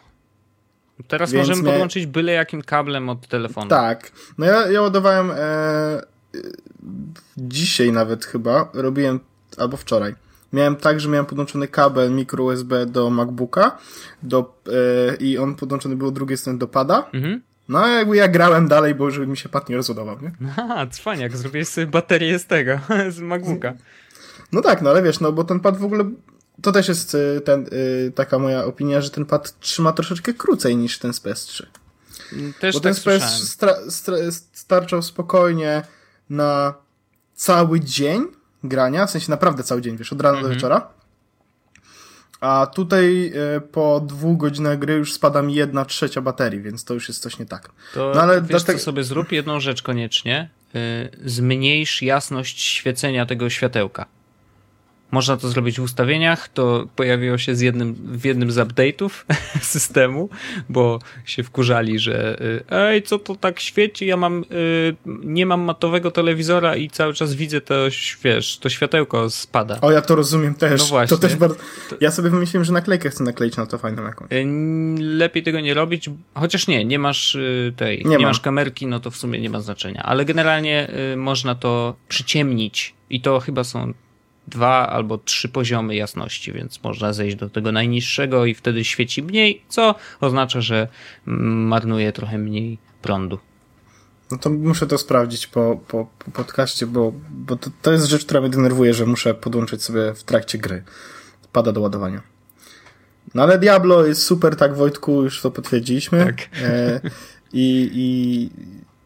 Teraz Więc możemy podłączyć byle jakim kablem od telefonu. Tak. No ja, ja ładowałem e, dzisiaj nawet chyba, robiłem, albo wczoraj. Miałem tak, że miałem podłączony kabel mikro USB do MacBooka do, e, i on podłączony był od drugiej strony do pada. Mhm. No a jakby ja grałem dalej, bo żeby mi się pad nie rozładował, nie? Aha, cwaniak, zrobiłeś sobie baterię z tego, z MacBooka. No tak, no ale wiesz, no bo ten pad w ogóle to też jest y, ten, y, taka moja opinia, że ten pad trzyma troszeczkę krócej niż ten z PS3. Też Bo tak ten PS starczał spokojnie na cały dzień grania, w sensie naprawdę cały dzień, wiesz, od rana do mhm. wieczora. A tutaj y, po dwóch godzinach gry już spada mi jedna trzecia baterii, więc to już jest coś nie tak. To no, ale wiesz dlatego... co sobie zrób jedną rzecz koniecznie. Zmniejsz jasność świecenia tego światełka. Można to zrobić w ustawieniach, to pojawiło się z jednym, w jednym z update'ów systemu, bo się wkurzali, że y, ej, co to tak świeci, ja mam, y, nie mam matowego telewizora i cały czas widzę to, wiesz, to światełko spada. O, ja to rozumiem też. No właśnie. To też bardzo... Ja sobie wymyśliłem, że naklejkę chcę nakleić na to fajną jakąś. Y, lepiej tego nie robić, chociaż nie, nie masz tej, nie, nie masz kamerki, no to w sumie nie ma znaczenia, ale generalnie można to przyciemnić i to chyba są dwa albo trzy poziomy jasności, więc można zejść do tego najniższego i wtedy świeci mniej, co oznacza, że marnuje trochę mniej prądu. No to muszę to sprawdzić po, po, po podcaście, bo, bo to, to jest rzecz, która mnie denerwuje, że muszę podłączyć sobie w trakcie gry. Pada do ładowania. No ale Diablo jest super, tak Wojtku, już to potwierdziliśmy. Tak. E, i, I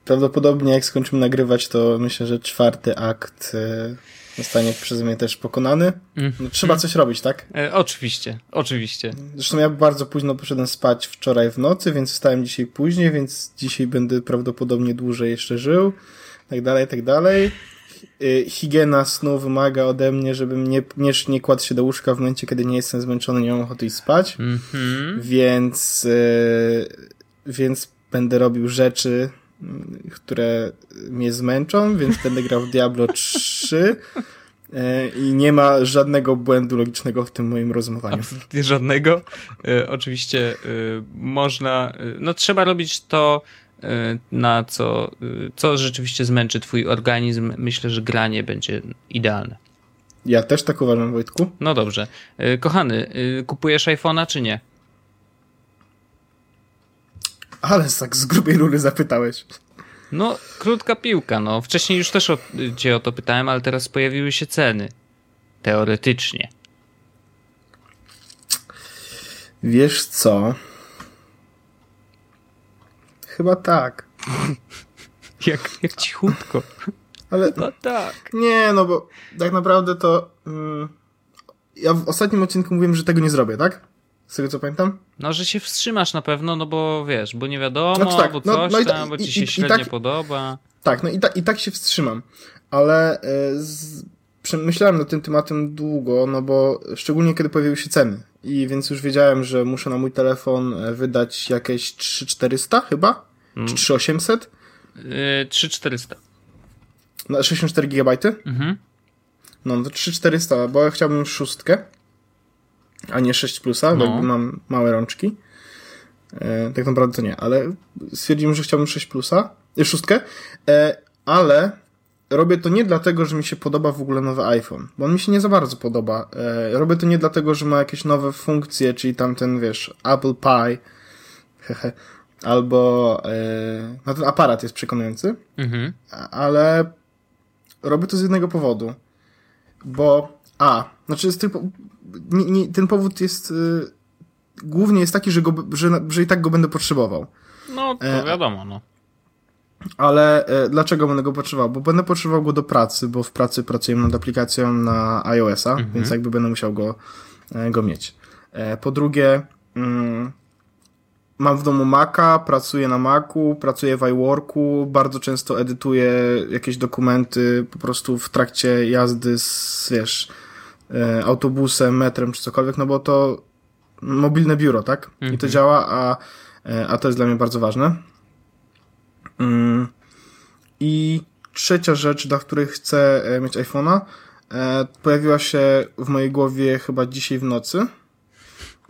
prawdopodobnie jak skończymy nagrywać, to myślę, że czwarty akt e, zostanie przeze mnie też pokonany. Mm. No, trzeba coś robić, tak? E, oczywiście, oczywiście. Zresztą ja bardzo późno poszedłem spać wczoraj w nocy, więc wstałem dzisiaj później, więc dzisiaj będę prawdopodobnie dłużej jeszcze żył. Tak dalej, tak dalej. Y, Higiena snu wymaga ode mnie, żebym nie, nie, nie kładł się do łóżka w momencie, kiedy nie jestem zmęczony, nie mam ochoty iść spać. Mhm. Więc, y, więc będę robił rzeczy, które mnie zmęczą, więc będę grał w Diablo 3 y, i nie ma żadnego błędu logicznego w tym moim rozmowaniu. Absolutnie żadnego. E, oczywiście e, można, e, no trzeba robić to, e, na co, e, co rzeczywiście zmęczy twój organizm. Myślę, że granie będzie idealne. Ja też tak uważam, Wojtku. No dobrze. E, kochany, e, kupujesz iPhone'a czy nie? Ale tak z grubej rury zapytałeś. No, krótka piłka, no. Wcześniej już też o, cię o to pytałem, ale teraz pojawiły się ceny. Teoretycznie. Wiesz co? Chyba tak. Jak, jak cichutko. Ale No tak. nie, no bo tak naprawdę to. Mm, ja w ostatnim odcinku mówiłem, że tego nie zrobię, tak? Z tego co pamiętam? No, że się wstrzymasz na pewno, no bo wiesz, bo nie wiadomo, Znaczy tak, bo no- coś no i ta- tam, bo ci i- się i- i średnio tak- podoba. Tak, no i, ta, i tak się wstrzymam. Ale e, z, przemyślałem nad tym tematem długo, no bo szczególnie kiedy pojawiły się ceny. I więc już wiedziałem, że muszę na mój telefon e, wydać jakieś 3400 chyba? Mm. Czy 3800? Yy, 3400. Na 64 GB? Mhm. No, no to 3400, bo ja chciałbym szóstkę, a nie 6 plusa, bo No. jakby mam małe rączki. E, tak naprawdę to nie, ale stwierdziłem, że chciałbym 6 plusa, e, szóstkę, e, ale robię to nie dlatego, że mi się podoba w ogóle nowy iPhone, bo on mi się nie za bardzo podoba. E, robię to nie dlatego, że ma jakieś nowe funkcje, czyli tamten, wiesz, Apple Pie, hehe, albo e, no ten aparat jest przekonujący, Mhm. ale robię to z jednego powodu. Bo, a, znaczy z tych, nie, nie, ten powód jest, y, głównie jest taki, że, go, że, że i tak go będę potrzebował. No, to E, wiadomo, no. Ale e, dlaczego będę go potrzebował? Bo będę potrzebował go do pracy, bo w pracy pracuję nad aplikacją na iOS-a, więc jakby będę musiał go, e, go mieć. E, po drugie, mm, mam w domu Maca, pracuję na Macu, pracuję w iWorku, bardzo często edytuję jakieś dokumenty po prostu w trakcie jazdy z, wiesz, autobusem, metrem czy cokolwiek, no bo to mobilne biuro, tak? I to działa, a, e, a to jest dla mnie bardzo ważne. Mm. I trzecia rzecz, dla której chcę e, mieć iPhone'a, e, pojawiła się w mojej głowie chyba dzisiaj w nocy.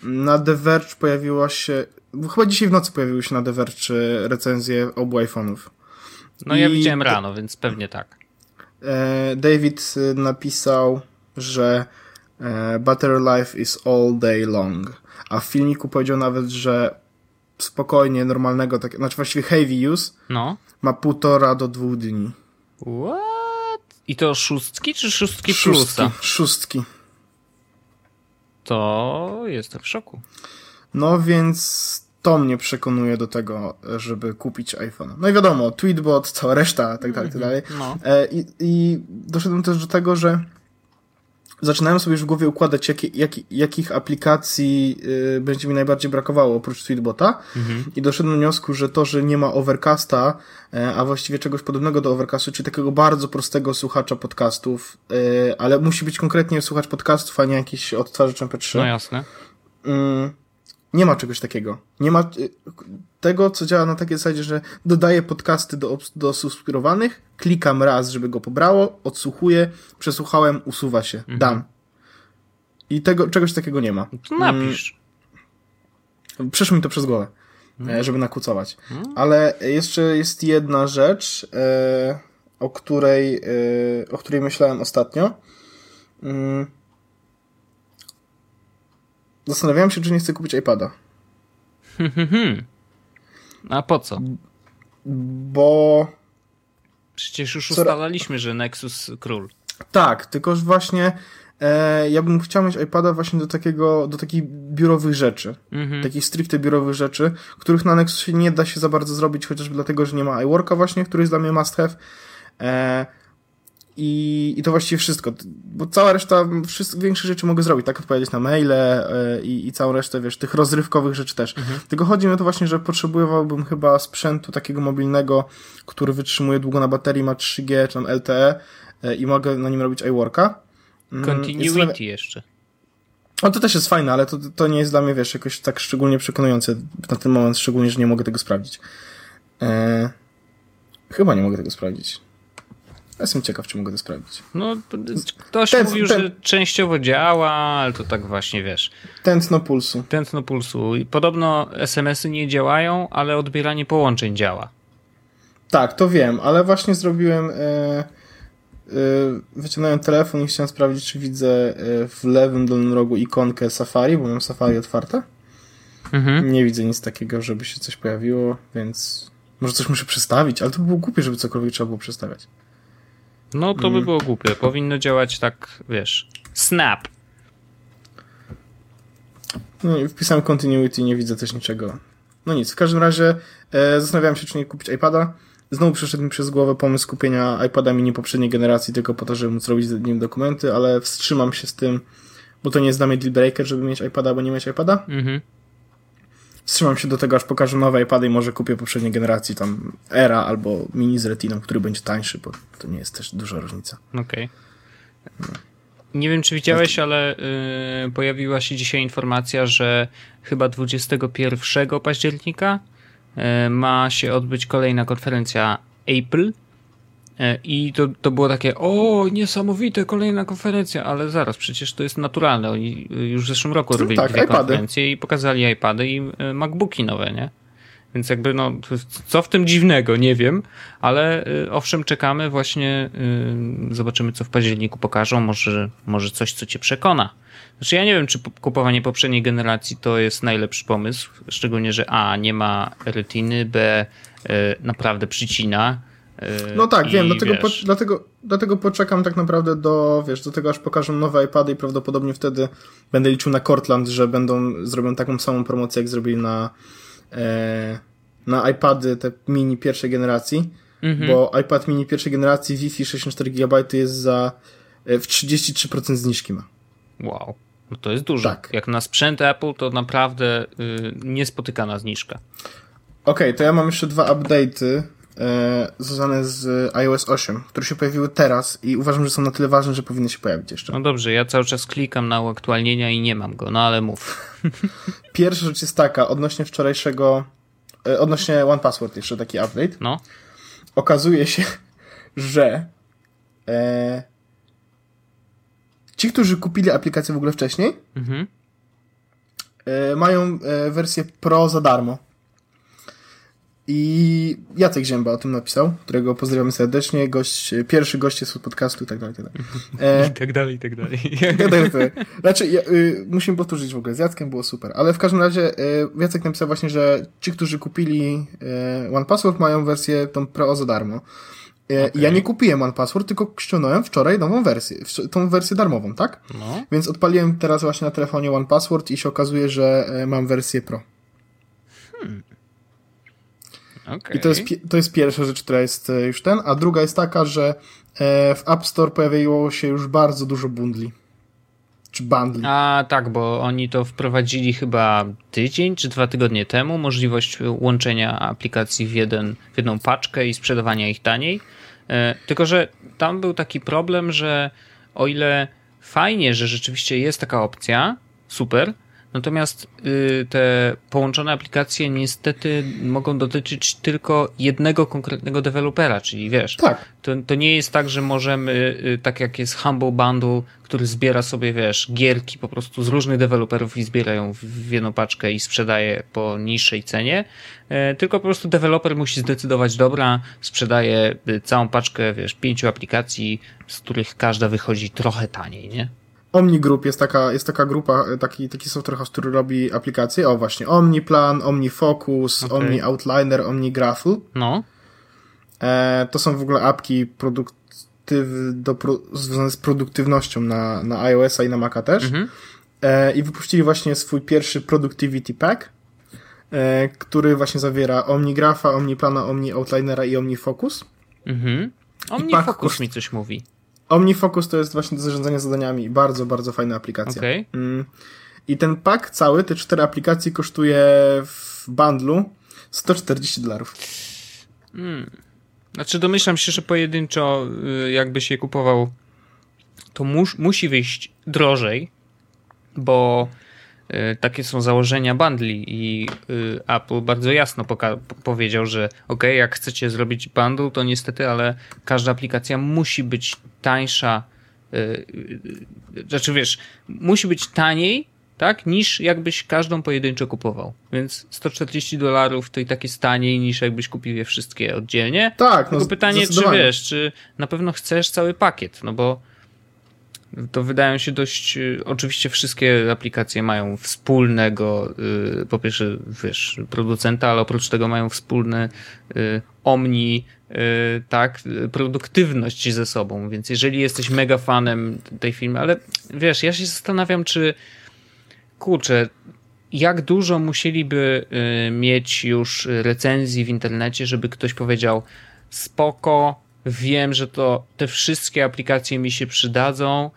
Na The Verge pojawiła się, chyba dzisiaj w nocy pojawiły się na The Verge e, recenzje obu iPhone'ów. No ja i- widziałem rano, więc pewnie tak. E, David e, napisał, że e, Battery life is all day long. A w filmiku powiedział nawet, że spokojnie, normalnego, tak, znaczy właściwie heavy use No. ma półtora do dwóch dni. What? I to szóstki czy szóstki Szóstki, plusa? szóstki. To jestem w szoku. No więc to mnie przekonuje do tego, żeby kupić iPhone. No i wiadomo, Tweetbot, cała reszta, tak dalej, tak dalej. No. E, I, I doszedłem też do tego, że zaczynałem sobie już w głowie układać, jakie, jaki, jakich aplikacji y, będzie mi najbardziej brakowało oprócz Tweetbota. I doszedłem do wniosku, że to, że nie ma Overcasta, e, a właściwie czegoś podobnego do Overcastu, czyli takiego bardzo prostego słuchacza podcastów, y, ale musi być konkretnie słuchacz podcastów, a nie jakiś odtwarzacz MP3. No jasne. Mm, nie ma czegoś takiego. Nie ma y, tego, co działa na takiej zasadzie, że dodaję podcasty do, do subskrybowanych, klikam raz, żeby go pobrało, odsłuchuję, przesłuchałem, usuwa się, dam. I tego, czegoś takiego nie ma. To napisz. Przeszło mi to przez głowę, e, żeby nakucować. Ale jeszcze jest jedna rzecz, e, o której, e, o której myślałem ostatnio. Mm. Zastanawiałem się, czy nie chcę kupić iPada. A po co? Bo Przecież już ustalaliśmy, że Nexus król. tak, tylko że właśnie e, ja bym chciał mieć iPada właśnie do takiego, do takich biurowych rzeczy. Mhm. Takich stricte biurowych rzeczy, których na Nexusie nie da się za bardzo zrobić, chociażby dlatego, że nie ma iWorka właśnie, który jest dla mnie must have. E, i, I to właściwie wszystko, bo cała reszta, wszystko, większe rzeczy mogę zrobić, tak odpowiedzieć na maile e, i, i całą resztę, wiesz, tych rozrywkowych rzeczy też. Mhm. Tylko chodzi mi o to właśnie, że potrzebowałbym chyba sprzętu takiego mobilnego, który wytrzymuje długo na baterii, ma 3G czy tam LTE e, i mogę na nim robić iWorka. Jest Continuity jeszcze. no to też jest fajne, ale to, to nie jest dla mnie, wiesz, jakoś tak szczególnie przekonujące na ten moment, szczególnie, że nie mogę tego sprawdzić. E, chyba nie mogę tego sprawdzić. Ja jestem ciekaw, czy mogę to sprawdzić. No, ktoś Ten- mówił, ten- że częściowo działa, ale to tak właśnie wiesz. Tętno pulsu. Tętno pulsu. I podobno SMS-y nie działają, ale odbieranie połączeń działa. Tak, to wiem, ale właśnie zrobiłem. E, e, wyciągnąłem telefon i chciałem sprawdzić, czy widzę e, w lewym dolnym rogu ikonkę Safari, bo mam Safari otwarte. Mhm. Nie widzę nic takiego, żeby się coś pojawiło, więc może coś muszę przestawić, ale to by było głupie, żeby cokolwiek trzeba było przestawiać. No to by było głupie. Powinno działać tak, wiesz, snap. No i wpisałem continuity, nie widzę też niczego. No nic, w każdym razie e, zastanawiałem się, czy nie kupić iPada. Znowu przeszedł mi przez głowę pomysł kupienia iPada mini poprzedniej generacji tylko po to, żeby móc robić z nim dokumenty, ale wstrzymam się z tym, bo to nie jest dla mnie deal breaker, żeby mieć iPada, albo nie mieć iPada. Mhm. Wstrzymam się do tego, aż pokażę nowe iPady i może kupię poprzedniej generacji, tam Era albo mini z Retiną, który będzie tańszy, bo to nie jest też duża różnica. Okej. Nie wiem, czy widziałeś, ale y, pojawiła się dzisiaj informacja, że chyba 21 października y, ma się odbyć kolejna konferencja Apple. Y, I to, to było takie, o, niesamowite, kolejna konferencja, ale zaraz, przecież to jest naturalne. Oni y, już w zeszłym roku robili tak, dwie iPady. konferencje i pokazali iPady i y, MacBooki nowe, nie? Więc jakby, no, co w tym dziwnego, nie wiem, ale y, owszem, czekamy właśnie, zobaczymy, co w październiku pokażą, może, może coś, co cię przekona. Znaczy, ja nie wiem, czy po- kupowanie poprzedniej generacji to jest najlepszy pomysł, szczególnie, że A, nie ma retiny, B, naprawdę przycina. Y, No tak, i wiem, dlatego, po, dlatego, dlatego poczekam tak naprawdę do, wiesz, do tego, aż pokażą nowe iPady i prawdopodobnie wtedy będę liczył na Cortland, że będą, zrobią taką samą promocję, jak zrobili na, e, na iPady te mini pierwszej generacji, Mhm. bo iPad mini pierwszej generacji Wi-Fi 64 GB jest za, e, w 33% zniżki ma. Wow, no to jest dużo. Tak. Jak na sprzęt Apple, to naprawdę y, niespotykana zniżka. Okej, to ja mam jeszcze dwa update'y e, związane z iOS 8, które się pojawiły teraz i uważam, że są na tyle ważne, że powinny się pojawić jeszcze. No dobrze, ja cały czas klikam na uaktualnienia i nie mam go, no ale mów. Pierwsza rzecz jest taka, odnośnie wczorajszego, e, odnośnie One Password jeszcze taki update. No. Okazuje się, że e, ci, którzy kupili aplikację w ogóle wcześniej, Mhm. e, mają wersję Pro za darmo. I Jacek Zięba o tym napisał, którego pozdrawiamy serdecznie, gość, pierwszy gość jest od podcastu i tak dalej, i tak dalej. E, I tak dalej, i tak dalej. tak, tak, tak. Znaczy, ja, y, musimy powtórzyć w ogóle, z Jackiem było super, ale w każdym razie y, Jacek napisał właśnie, że ci, którzy kupili y, One Password mają wersję tą Pro za darmo. Y, Okej. Ja nie kupiłem One Password, tylko ściągnąłem wczoraj nową wersję, tą wersję darmową, tak? No, Więc odpaliłem teraz właśnie na telefonie One Password i się okazuje, że y, mam wersję Pro. Okej. I to jest, to jest pierwsza rzecz, która jest y, już ten, a druga jest taka, że y, w App Store pojawiło się już bardzo dużo bundli. Czy bundli. A tak, bo oni to wprowadzili chyba tydzień czy dwa tygodnie temu, możliwość łączenia aplikacji w, jeden, w jedną paczkę i sprzedawania ich taniej. E, tylko, że tam był taki problem, że o ile fajnie, że rzeczywiście jest taka opcja, super, natomiast y, te połączone aplikacje niestety mogą dotyczyć tylko jednego konkretnego dewelopera, czyli wiesz, Tak. to, to nie jest tak, że możemy, y, tak jak jest Humble Bundle, który zbiera sobie, wiesz, gierki po prostu z różnych deweloperów i zbierają w, w jedną paczkę i sprzedaje po niższej cenie, e, tylko po prostu deweloper musi zdecydować, dobra, sprzedaje y, całą paczkę, wiesz, pięciu aplikacji, z których każda wychodzi trochę taniej, nie? OmniGroup jest taka, jest taka grupa, e, taki, taki software house, który robi aplikacje. O właśnie, OmniPlan, OmniFocus, Okej. OmniOutliner, OmniGraphel. No, E, to są w ogóle apki produkt produktyw, do, związane z produktywnością na, na iOS-a i na Maca też. Mhm. E, I wypuścili właśnie swój pierwszy Productivity Pack, e, który właśnie zawiera OmniGrapha, OmniPlana, OmniOutlinera i OmniFocus. Mhm. OmniFocus mi coś mówi. OmniFocus to jest właśnie do zarządzania zadaniami. Bardzo, bardzo fajna aplikacja. Okay. Mm. I ten pack cały, te cztery aplikacje kosztuje w bundlu 140 dolarów. Hmm. Znaczy domyślam się, że pojedynczo y, jakbyś je kupował, to mus, musi wyjść drożej, bo takie są założenia bundli i y, Apple bardzo jasno powiedział, że ok, jak chcecie zrobić bundle, to niestety, ale każda aplikacja musi być tańsza, znaczy wiesz, musi być taniej tak? Niż jakbyś każdą pojedynczo kupował. Więc 140 dolarów to i tak jest taniej niż jakbyś kupił je wszystkie oddzielnie. Tak, Tylko no, pytanie, czy wiesz, czy na pewno chcesz cały pakiet, no bo to wydają się dość. Y, oczywiście wszystkie aplikacje mają wspólnego, yy, po pierwsze, wiesz, producenta, ale oprócz tego mają wspólny yy, omni, tak, produktywność ze sobą. Więc jeżeli jesteś mega fanem tej firmy, ale wiesz, ja się zastanawiam, czy kurczę, jak dużo musieliby y, mieć już recenzji w internecie, żeby ktoś powiedział spoko, wiem, że to te wszystkie aplikacje mi się przydadzą,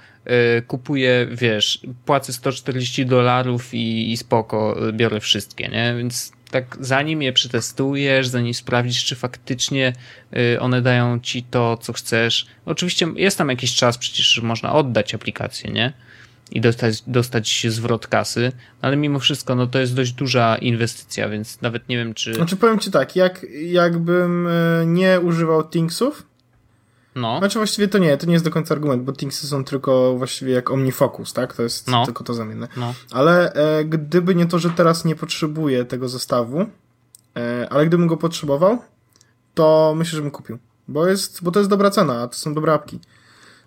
y, kupuję, wiesz, płacę 140 dolarów i, i spoko, y, biorę wszystkie, nie? Więc tak zanim je przetestujesz, zanim sprawdzisz, czy faktycznie one dają ci to, co chcesz. Oczywiście jest tam jakiś czas przecież, można oddać aplikację, nie? i dostać, dostać zwrot kasy, ale mimo wszystko no to jest dość duża inwestycja, więc nawet nie wiem czy... Znaczy powiem ci tak, jak, jakbym e, nie używał Thingsów, no. Znaczy właściwie to nie, to nie jest do końca argument, bo Thingsy są tylko właściwie jak OmniFocus, tak? To jest no. tylko to zamienne. No. Ale e, gdyby nie to, że teraz nie potrzebuję tego zestawu, e, ale gdybym go potrzebował, to myślę, że bym kupił. Bo, jest, bo to jest dobra cena, a to są dobre apki.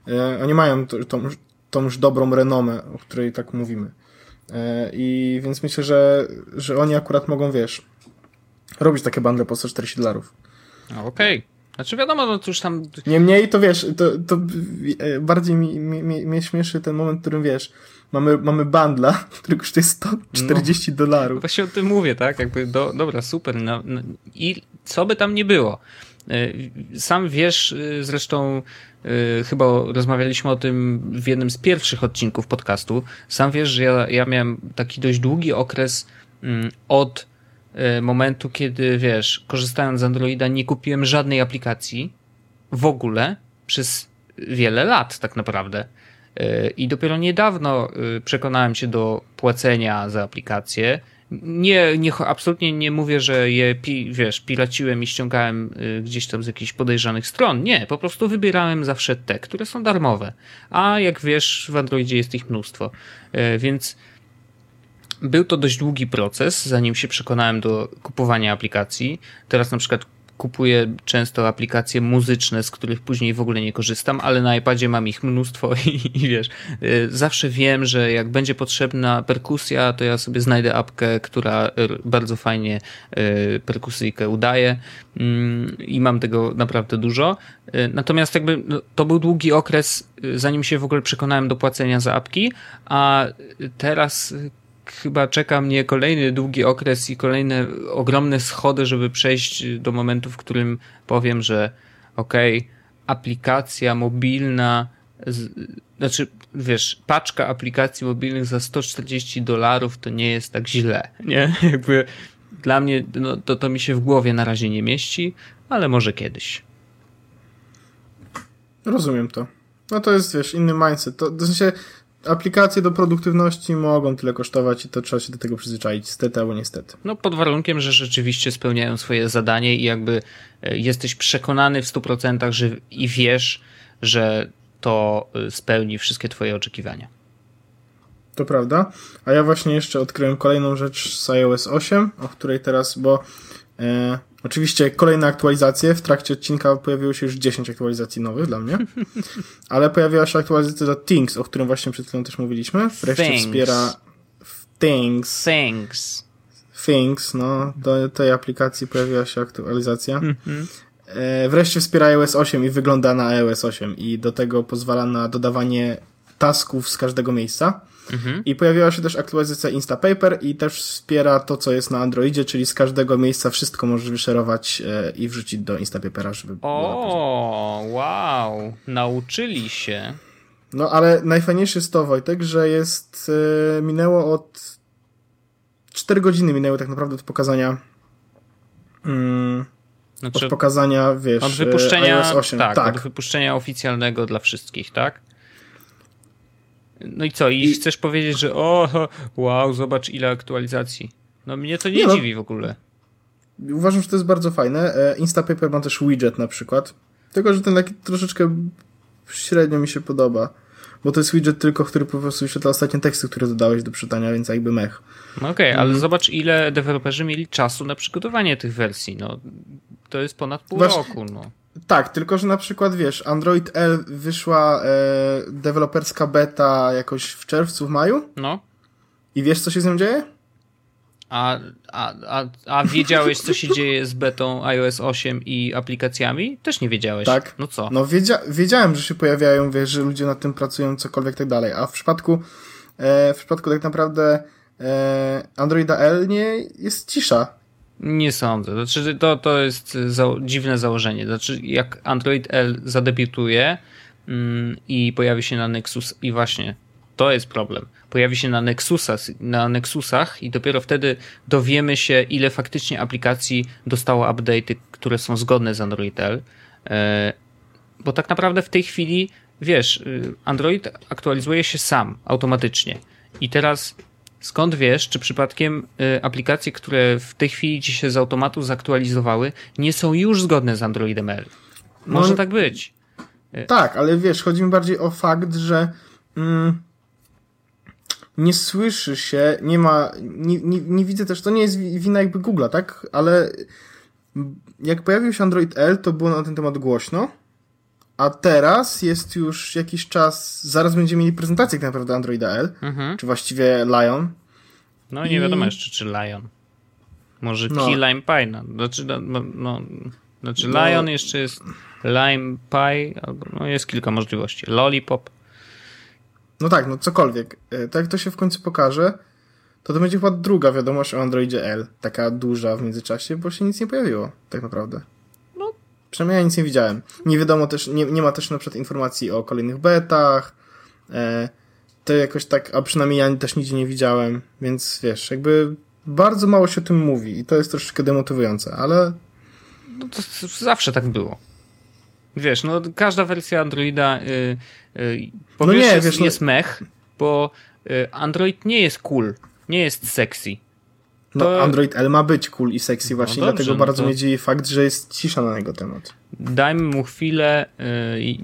E, oni mają tą, tą już dobrą renomę, o której tak mówimy. E, I więc myślę, że, że oni akurat mogą, wiesz, robić takie bundle po 140 dolarów. Okej. Okay. Znaczy wiadomo, no to już tam... Niemniej to wiesz, to, to e, bardziej mi, mi, mnie śmieszy ten moment, w którym wiesz, mamy, mamy bundla, który kosztuje 140 no, dolarów. Właśnie o tym mówię, tak? Jakby do, dobra, super. No, no, I co by tam nie było. E, sam wiesz, zresztą Yy, chyba rozmawialiśmy o tym w jednym z pierwszych odcinków podcastu. Sam wiesz, że ja, ja miałem taki dość długi okres yy, od momentu, kiedy wiesz, korzystając z Androida, nie kupiłem żadnej aplikacji w ogóle przez wiele lat, tak naprawdę. Y, I dopiero niedawno y, przekonałem się do płacenia za aplikację nie, nie, absolutnie nie mówię, że je, wiesz, piraciłem i ściągałem y, gdzieś tam z jakichś podejrzanych stron. Nie, po prostu wybierałem zawsze te, które są darmowe. A jak wiesz, w Androidzie jest ich mnóstwo. Y, więc był to dość długi proces, zanim się przekonałem do kupowania aplikacji. Teraz na przykład kupuję często aplikacje muzyczne, z których później w ogóle nie korzystam, ale na iPadzie mam ich mnóstwo i, i wiesz, y, zawsze wiem, że jak będzie potrzebna perkusja, to ja sobie znajdę apkę, która bardzo fajnie y, perkusyjkę udaje mm, i mam tego naprawdę dużo. Y, natomiast jakby no, to był długi okres, zanim się w ogóle przekonałem do płacenia za apki, a teraz chyba czeka mnie kolejny długi okres i kolejne ogromne schody, żeby przejść do momentu, w którym powiem, że okej, okay, aplikacja mobilna, z, znaczy, wiesz, paczka aplikacji mobilnych za 140 dolarów to nie jest tak źle, nie? Jakby dla mnie no, to, to mi się w głowie na razie nie mieści, ale może kiedyś. Rozumiem to. No to jest, wiesz, inny mindset. To, w sensie aplikacje do produktywności mogą tyle kosztować i to trzeba się do tego przyzwyczaić, stety albo niestety. No pod warunkiem, że rzeczywiście spełniają swoje zadanie i jakby e, jesteś przekonany w 100% że i wiesz, że to e, spełni wszystkie twoje oczekiwania. To prawda. A ja właśnie jeszcze odkryłem kolejną rzecz z iOS 8, o której teraz, bo e, Oczywiście kolejne aktualizacje. W trakcie odcinka pojawiło się już 10 aktualizacji nowych dla mnie. Ale pojawiła się aktualizacja do Things, o którym właśnie przed chwilą też mówiliśmy. Wreszcie Things. wspiera Things. Things. Things, no. Do tej aplikacji pojawiła się aktualizacja. Mhm. e, wreszcie wspiera iOS 8 i wygląda na iOS 8 i do tego pozwala na dodawanie tasków z każdego miejsca. Mhm. I pojawiła się też aktualizacja Instapaper i też wspiera to, co jest na Androidzie, czyli z każdego miejsca wszystko możesz wyszerować e, i wrzucić do Instapapera, żeby O, wow, nauczyli się. No, ale najfajniejsze jest to, Wojtek, że jest, e, minęło od 4 godziny minęły tak naprawdę od pokazania mm, znaczy, od pokazania, wiesz, od wypuszczenia, iOS 8. Tak, tak, od wypuszczenia oficjalnego dla wszystkich, tak? No i co? I, I, chcesz powiedzieć, że o, wow, zobacz ile aktualizacji. No mnie to nie, nie no. dziwi no. w ogóle. Uważam, że to jest bardzo fajne. E, Instapaper ma też widget na przykład. Tylko, że ten taki troszeczkę średnio mi się podoba. Bo to jest widget tylko, który po prostu wyświetla ostatnie teksty, które dodałeś do czytania, więc jakby mech. No okej, okay, ale mm. zobacz ile deweloperzy mieli czasu na przygotowanie tych wersji. No, to jest ponad pół Właśnie, roku. No. Tak, tylko że na przykład wiesz, Android L wyszła e, deweloperska beta jakoś w czerwcu, w maju. No. I wiesz, co się z nią dzieje? A, a, a, a wiedziałeś, co się dzieje z betą iOS 8 i aplikacjami? Też nie wiedziałeś. Tak. No co? No wiedzia wiedziałem, że się pojawiają, wiesz, że ludzie nad tym pracują, cokolwiek tak dalej. A w przypadku, e, w przypadku tak naprawdę e, Androida L nie jest cisza. Nie sądzę. Znaczy, to, to jest za dziwne założenie. Znaczy, jak Android L zadebiutuje mm, i pojawi się na Nexus i właśnie to jest problem. Pojawi się na, Nexusach, na Nexusach i dopiero wtedy dowiemy się, ile faktycznie aplikacji dostało update'y, które są zgodne z Android L. E, bo tak naprawdę w tej chwili, wiesz, y, Android aktualizuje się sam, automatycznie. I teraz Skąd wiesz, czy przypadkiem y, aplikacje, które w tej chwili ci się z automatu zaktualizowały, nie są już zgodne z Androidem L? Może no, tak być. Y, tak, ale wiesz, chodzi mi bardziej o fakt, że mm, nie słyszy się, nie ma, nie, nie, nie widzę też, to nie jest wina jakby Google'a, tak? Ale jak pojawił się Android L, to było na ten temat głośno. A teraz jest już jakiś czas, zaraz będziemy mieli prezentację tak naprawdę Androida L, mhm. czy właściwie Lion. No i nie wiadomo jeszcze, czy Lion. Może no. Key Lime Pie. No. Znaczy, no, no, no znaczy no. Lion jeszcze jest Lime Pie, albo no jest kilka możliwości. Lollipop. No tak, no cokolwiek. Tak jak to się w końcu pokaże, to to będzie chyba druga wiadomość o Androidzie L. Taka duża w międzyczasie, bo się nic nie pojawiło, tak naprawdę. Przynajmniej ja nic nie widziałem. Nie wiadomo też, nie, nie ma też na przykład informacji o kolejnych betach. E, to jakoś tak, a przynajmniej ja też nigdzie nie widziałem, więc wiesz, jakby bardzo mało się o tym mówi i to jest troszeczkę demotywujące, ale... No to zawsze tak było. Wiesz, no każda wersja Androida yy, yy, no nie, jest, wiesz, no- jest no... mech, bo yy, Android nie jest cool, nie jest sexy. No, to... Android L ma być cool i sexy no właśnie, no dobrze, dlatego bardzo to... mnie dzieje fakt, że jest cisza na jego temat. Dajmy mu chwilę. Yy,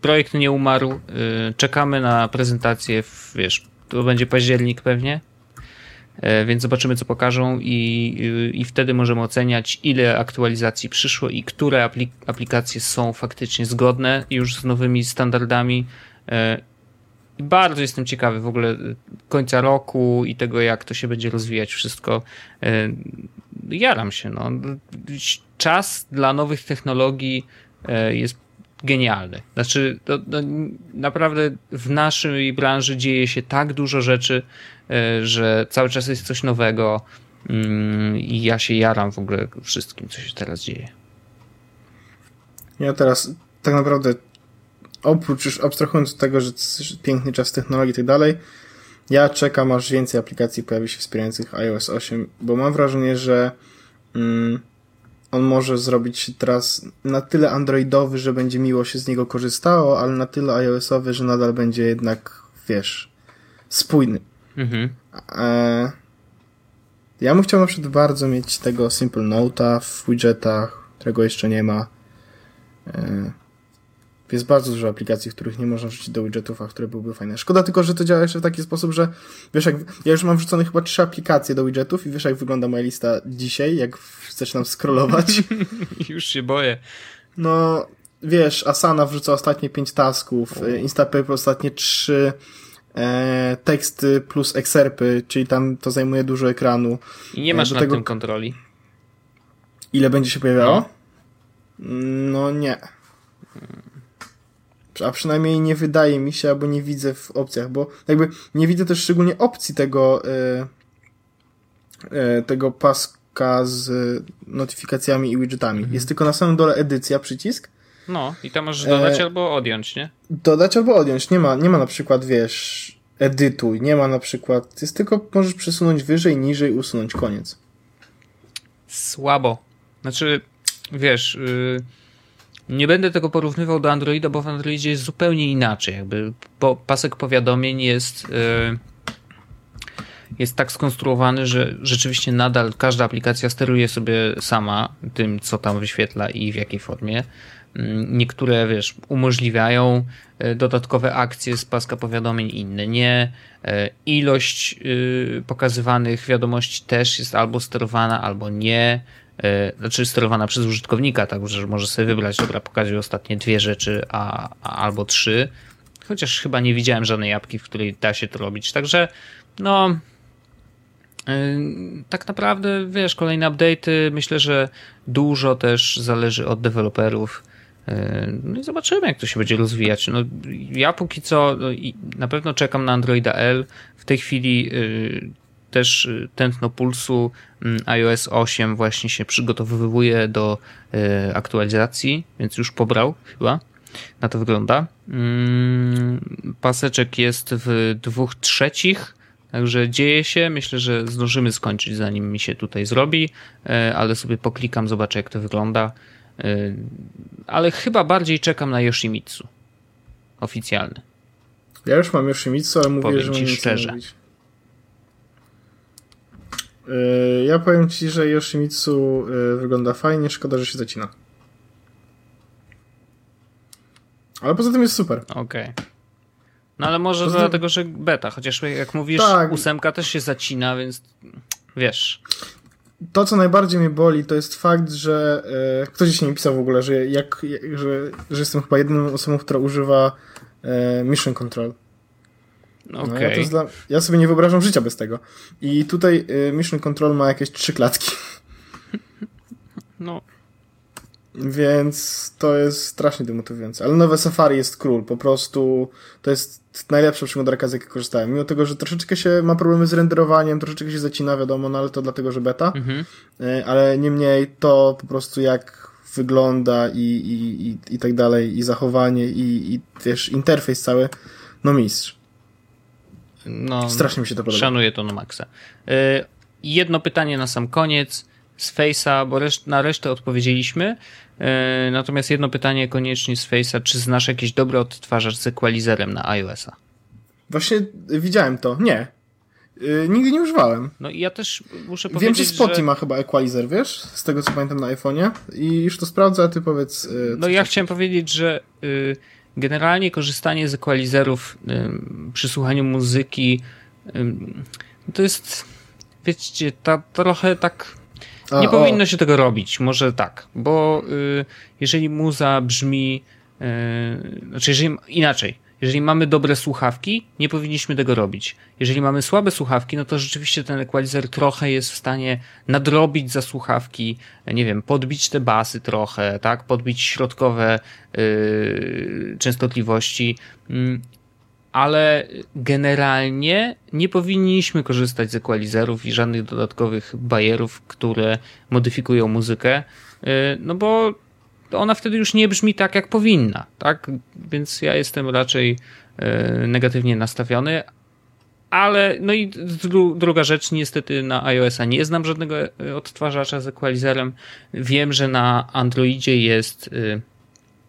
projekt nie umarł. Yy, czekamy na prezentację. W, wiesz, to będzie październik pewnie. Yy, więc zobaczymy, co pokażą, i, y, i wtedy możemy oceniać, ile aktualizacji przyszło i które aplik aplikacje są faktycznie zgodne już z nowymi standardami y, i bardzo jestem ciekawy w ogóle y, końca roku i tego, jak to się będzie rozwijać wszystko. Y, jaram się. No. Czas dla nowych technologii y, jest genialny. Znaczy, to, to naprawdę w naszej branży dzieje się tak dużo rzeczy, że cały czas jest coś nowego mm, i ja się jaram w ogóle wszystkim, co się teraz dzieje. Ja teraz tak naprawdę oprócz już abstrahując od tego, że piękny czas technologii i tak dalej, ja czekam aż więcej aplikacji pojawi się wspierających iOS 8, bo mam wrażenie, że mm, on może zrobić się teraz na tyle androidowy, że będzie miło się z niego korzystało, ale na tyle iOSowy, że nadal będzie jednak, wiesz, spójny. Mhm. E, ja bym chciał na przykład bardzo mieć tego Simple Note'a w widgetach, którego jeszcze nie ma. E, jest bardzo dużo aplikacji, których nie można wrzucić do widgetów, a które byłyby fajne. Szkoda tylko, że to działa jeszcze w taki sposób, że wiesz, jak ja już mam wrzucone chyba trzy aplikacje do widgetów i wiesz, jak wygląda moja lista dzisiaj, jak zaczynam scrollować. już się boję. No, wiesz, Asana wrzuca ostatnie pięć tasków, o. Instapaper ostatnie trzy, e, teksty plus excerpy, czyli tam to zajmuje dużo ekranu. I nie masz e, do nad tego... tym kontroli. Ile będzie się pojawiało? No. No nie. A przynajmniej nie wydaje mi się, albo nie widzę w opcjach, bo jakby nie widzę też szczególnie opcji tego, yy, yy, tego paska z notyfikacjami i widgetami. Mhm. Jest tylko na samym dole edycja, przycisk. No, i tam możesz dodać e... albo odjąć, nie? Dodać albo odjąć. Nie ma, nie ma na przykład, wiesz, edytuj. Nie ma na przykład, jest tylko, możesz przesunąć wyżej, niżej, usunąć, koniec. Słabo. Znaczy, wiesz, yy, nie będę tego porównywał do Androida, bo w Androidzie jest zupełnie inaczej. Jakby po, pasek powiadomień jest, yy, jest tak skonstruowany, że rzeczywiście nadal każda aplikacja steruje sobie sama tym, co tam wyświetla i w jakiej formie. Mm, niektóre, wiesz, umożliwiają e, dodatkowe akcje z paska powiadomień, inne nie. E, ilość y, pokazywanych wiadomości też jest albo sterowana, albo nie. E, znaczy sterowana przez użytkownika, tak, że może sobie wybrać, dobra, pokazuję ostatnie dwie rzeczy, a, a, albo trzy. Chociaż chyba nie widziałem żadnej apki, w której da się to robić. Także, no, tak naprawdę, wiesz, kolejne update'y, myślę, że dużo też zależy od deweloperów E, no i zobaczymy, jak to się będzie rozwijać. No, ja póki co no, na pewno czekam na Androida L. W tej chwili też y, tętno pulsu mm, iOS 8 właśnie się przygotowywuje do y, aktualizacji, więc już pobrał chyba. Na to wygląda. Mm, paseczek jest w dwóch trzecich. Także dzieje się, myślę, że zdążymy skończyć zanim mi się tutaj zrobi, e, ale sobie poklikam, zobaczę jak to wygląda. Y, ale chyba bardziej czekam na Yoshimitsu. Oficjalny. Ja już mam Yoshimitsu, ale mówię, powiem że ci szczerze. Y, ja powiem ci, że Yoshimitsu y, wygląda fajnie, szkoda, że się zacina. Ale poza tym jest super. Okej. Okay. No ale może poza dlatego, że beta, chociaż jak mówisz, tak. ósemka też się zacina, więc wiesz to, co najbardziej mnie boli, to jest fakt, że e, ktoś dzisiaj mi pisał w ogóle, że, jak, że, że jestem chyba jedną osobą, która używa e, Mission Control. No, okay. ja, dla, ja, sobie nie wyobrażam życia bez tego. I tutaj e, Mission Control ma jakieś trzy klatki. No, więc to jest strasznie demotywujące. Ale nowe Safari jest król. Po prostu to jest najlepsza przeglądarka, z jakiej korzystałem. Mimo tego, że troszeczkę się ma problemy z renderowaniem, troszeczkę się zacina, wiadomo, no ale to dlatego, że beta. Mhm. E, ale niemniej to po prostu jak wygląda i, i, i, i tak dalej, i zachowanie, i, i wiesz, interfejs cały, no mistrz. No, Strasznie mi się to podoba. Szanuję to na maksa. Yy, jedno pytanie na sam koniec z Face'a, bo reszt na resztę odpowiedzieliśmy. E, natomiast jedno pytanie koniecznie z Face'a, czy znasz jakiś dobry odtwarzacz z equalizerem na iOS-a? Właśnie widziałem to. Nie. Yy, nigdy nie używałem. No i ja też muszę powiedzieć, Wiem, że Spotify że... ma chyba equalizer, wiesz? Z tego, co pamiętam na iPhone'ie. I już to sprawdzę, a ty powiedz... Yy, no ja chciałem powiedzieć, że generalnie korzystanie z equalizerów przy słuchaniu muzyki to jest, wiecie, ta, trochę tak nie powinno się tego robić, może tak, bo y, jeżeli muza brzmi, y, znaczy jeżeli, inaczej, jeżeli mamy dobre słuchawki, nie powinniśmy tego robić. Jeżeli mamy słabe słuchawki, no to rzeczywiście ten equalizer trochę jest w stanie nadrobić za słuchawki, nie wiem, podbić te basy trochę, tak, podbić środkowe yy, częstotliwości. Mm, ale generalnie nie powinniśmy korzystać z equalizerów i żadnych dodatkowych bajerów, które modyfikują muzykę, y, no bo ona wtedy już nie brzmi tak, jak powinna, tak? Więc ja jestem raczej y, negatywnie nastawiony, ale no i dru, druga rzecz, niestety na iOS-a nie znam żadnego y, odtwarzacza z equalizerem. Wiem, że na Androidzie jest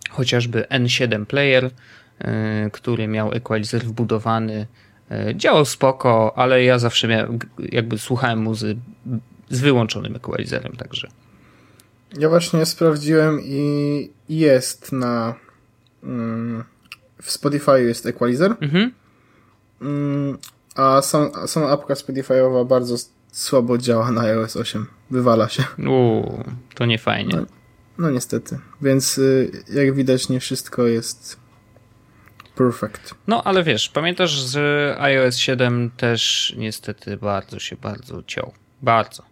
chociażby N7 Player, E, który miał equalizer wbudowany. E, działał spoko, ale ja zawsze miałem, jakby słuchałem muzy z wyłączonym equalizerem, także. Ja właśnie sprawdziłem i jest na mm, w Spotify jest equalizer. Mhm. Mm, a, sam, a sama apka Spotify'owa bardzo słabo działa na iOS 8. Wywala się. Uuu, to nie fajnie. No, no niestety. Więc y, jak widać nie wszystko jest Perfect. No, ale wiesz, pamiętasz, że iOS 7 też niestety bardzo się bardzo ciął. Bardzo.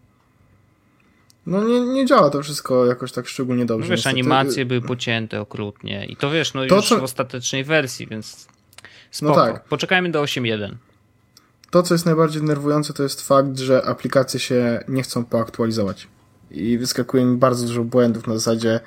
No nie, nie działa to wszystko jakoś tak szczególnie dobrze. No wiesz, niestety. animacje były pocięte okrutnie i to wiesz, no To, już co- w ostatecznej wersji, więc spoko. tak. Poczekajmy do 8.1. To, co jest najbardziej denerwujące, to jest fakt, że aplikacje się nie chcą poaktualizować. I wyskakuje mi bardzo dużo błędów na zasadzie,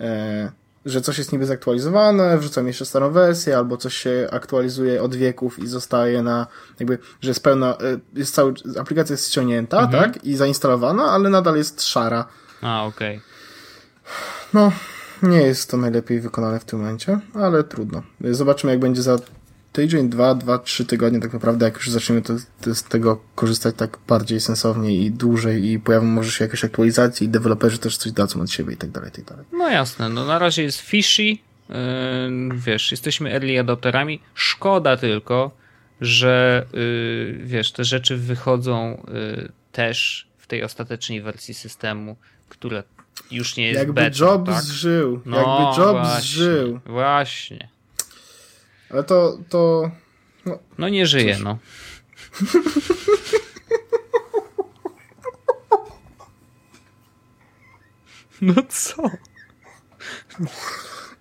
e, że coś jest niby zaktualizowane, wrzucam jeszcze starą wersję, albo coś się aktualizuje od wieków i zostaje na, jakby, że jest pełna, e, jest cały, aplikacja jest ściągnięta, Mhm. tak, i zainstalowana, ale nadal jest szara. A, okej. No, nie jest to najlepiej wykonane w tym momencie, ale trudno. Zobaczymy, jak będzie za tydzień, dwa, dwa, trzy tygodnie tak naprawdę, jak już zaczniemy to, to z tego korzystać tak bardziej sensownie i dłużej i pojawią może się jakieś aktualizacje i deweloperzy też coś dadzą od siebie i tak dalej, i tak dalej. No jasne, no na razie jest fishy, yy, wiesz, jesteśmy early adopterami. Szkoda tylko, że yy, wiesz, te rzeczy wychodzą yy, też w tej ostatecznej wersji systemu, która już nie jest Jakby betą, Jobs tak? żył, No, jakby Jobs właśnie, żył. Właśnie. Ale to, to, No nie żyje, Cóż. no. No co?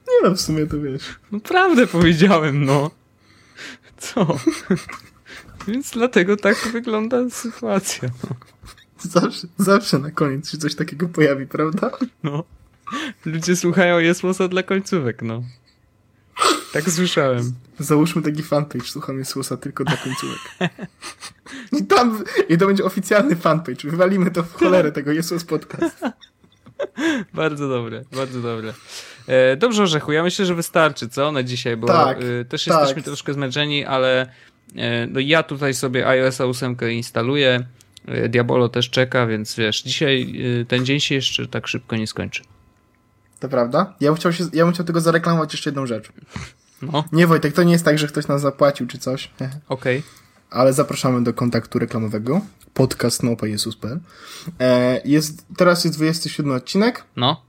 nie no, w sumie to wiesz. No prawdę powiedziałem, no. Co? Więc dlatego tak wygląda sytuacja. Zawsze, zawsze na koniec się coś takiego pojawi, prawda? No. Ludzie słuchają Jesłosa dla końcówek, no. Tak słyszałem. Załóżmy taki fanpage, słucham Jezusa tylko dla końcówek. I tam, i to będzie oficjalny fanpage. Wywalimy to w cholerę tego Jesus Podcast. Bardzo dobre, bardzo dobre. E, dobrze, Orzechu, ja myślę, że wystarczy, co, na dzisiaj, bo Tak, e, też tak. jesteśmy troszkę zmęczeni, ale e, no ja tutaj sobie iOS 8 instaluję, e, Diabolo też czeka, więc wiesz, dzisiaj e, ten dzień się jeszcze tak szybko nie skończy. To prawda? Ja bym chciał, się, ja bym chciał tylko zareklamować jeszcze jedną rzecz. No, Nie Wojtek, to nie jest tak, że ktoś nas zapłacił czy coś, okej. ale zapraszamy do kontaktu reklamowego podcast nopajesus.pl e, jest Teraz jest 27 odcinek, No,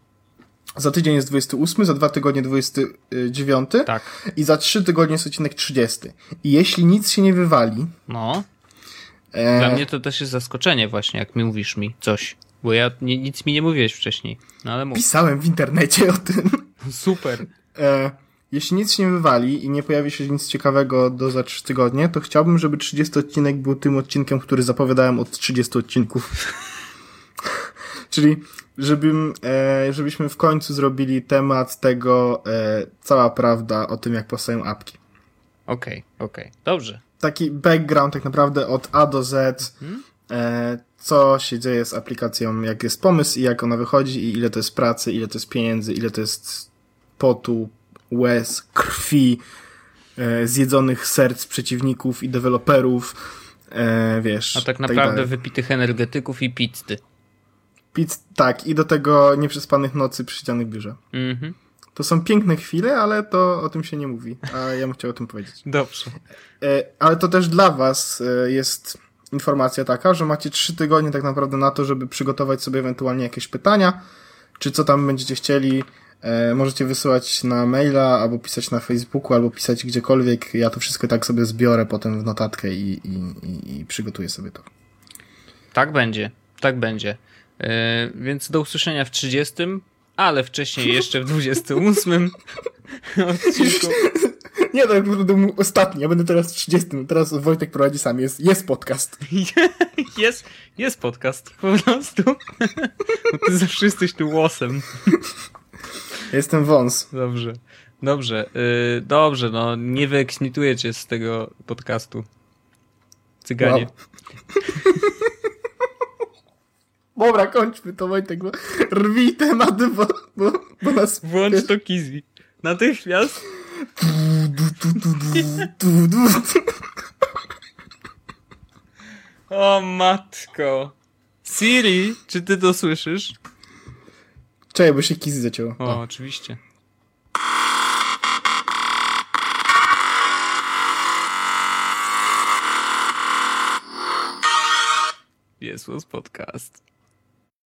za tydzień jest 28, za dwa tygodnie 29 tak. i za trzy tygodnie jest odcinek 30. I jeśli nic się nie wywali... No, E, dla mnie to też jest zaskoczenie właśnie, jak mi mówisz mi coś, bo ja nie, nic mi nie mówiłeś wcześniej, no ale mów. Pisałem w internecie o tym. Super. E, jeśli nic się nie wywali i nie pojawi się nic ciekawego do za 3 tygodnie, to chciałbym, żeby 30 odcinek był tym odcinkiem, który zapowiadałem od 30 odcinków. Czyli żebym, e, żebyśmy w końcu zrobili temat tego e, cała prawda o tym, jak powstają apki. Okej, okej, dobrze. Taki background tak naprawdę od A do Z, e, co się dzieje z aplikacją, jak jest pomysł i jak ona wychodzi i ile to jest pracy, ile to jest pieniędzy, ile to jest potu, łez, krwi, e, zjedzonych serc przeciwników i deweloperów, e, wiesz. A tak tak naprawdę dalej. wypitych energetyków i pizzy. Pizz, tak, i do tego nieprzespanych nocy przy ścianych biurze. Mhm. To są piękne chwile, ale to o tym się nie mówi, a ja bym chciał o tym powiedzieć. Dobrze. E, Ale to też dla was e, jest informacja taka, że macie trzy tygodnie tak naprawdę na to, żeby przygotować sobie ewentualnie jakieś pytania, czy co tam będziecie chcieli. E, Możecie wysyłać na maila, albo pisać na Facebooku, albo pisać gdziekolwiek. Ja to wszystko tak sobie zbiorę potem w notatkę i, i, i, i przygotuję sobie to. Tak będzie, tak będzie. Yy, więc do usłyszenia w 30, ale wcześniej jeszcze w 28 odcinku. Nie, to mój ostatni, ja będę teraz w 30. Teraz Wojtek prowadzi sam, jest, jest podcast. Jest, jest podcast po prostu. Bo ty zawsze jesteś tu łosem. Jestem wąs. Dobrze. Dobrze, yy, dobrze, no nie wyeksmituję cię z tego podcastu. Cyganie. Wow. Dobra, kończmy to Wojtek, bo rwij temat, bo, bo, bo nas... Włącz to Kizi. Natychmiast. O matko. Siri, czy ty to słyszysz? Czekaj, bo się kizy zacięło. O, oczywiście. Jest podcast.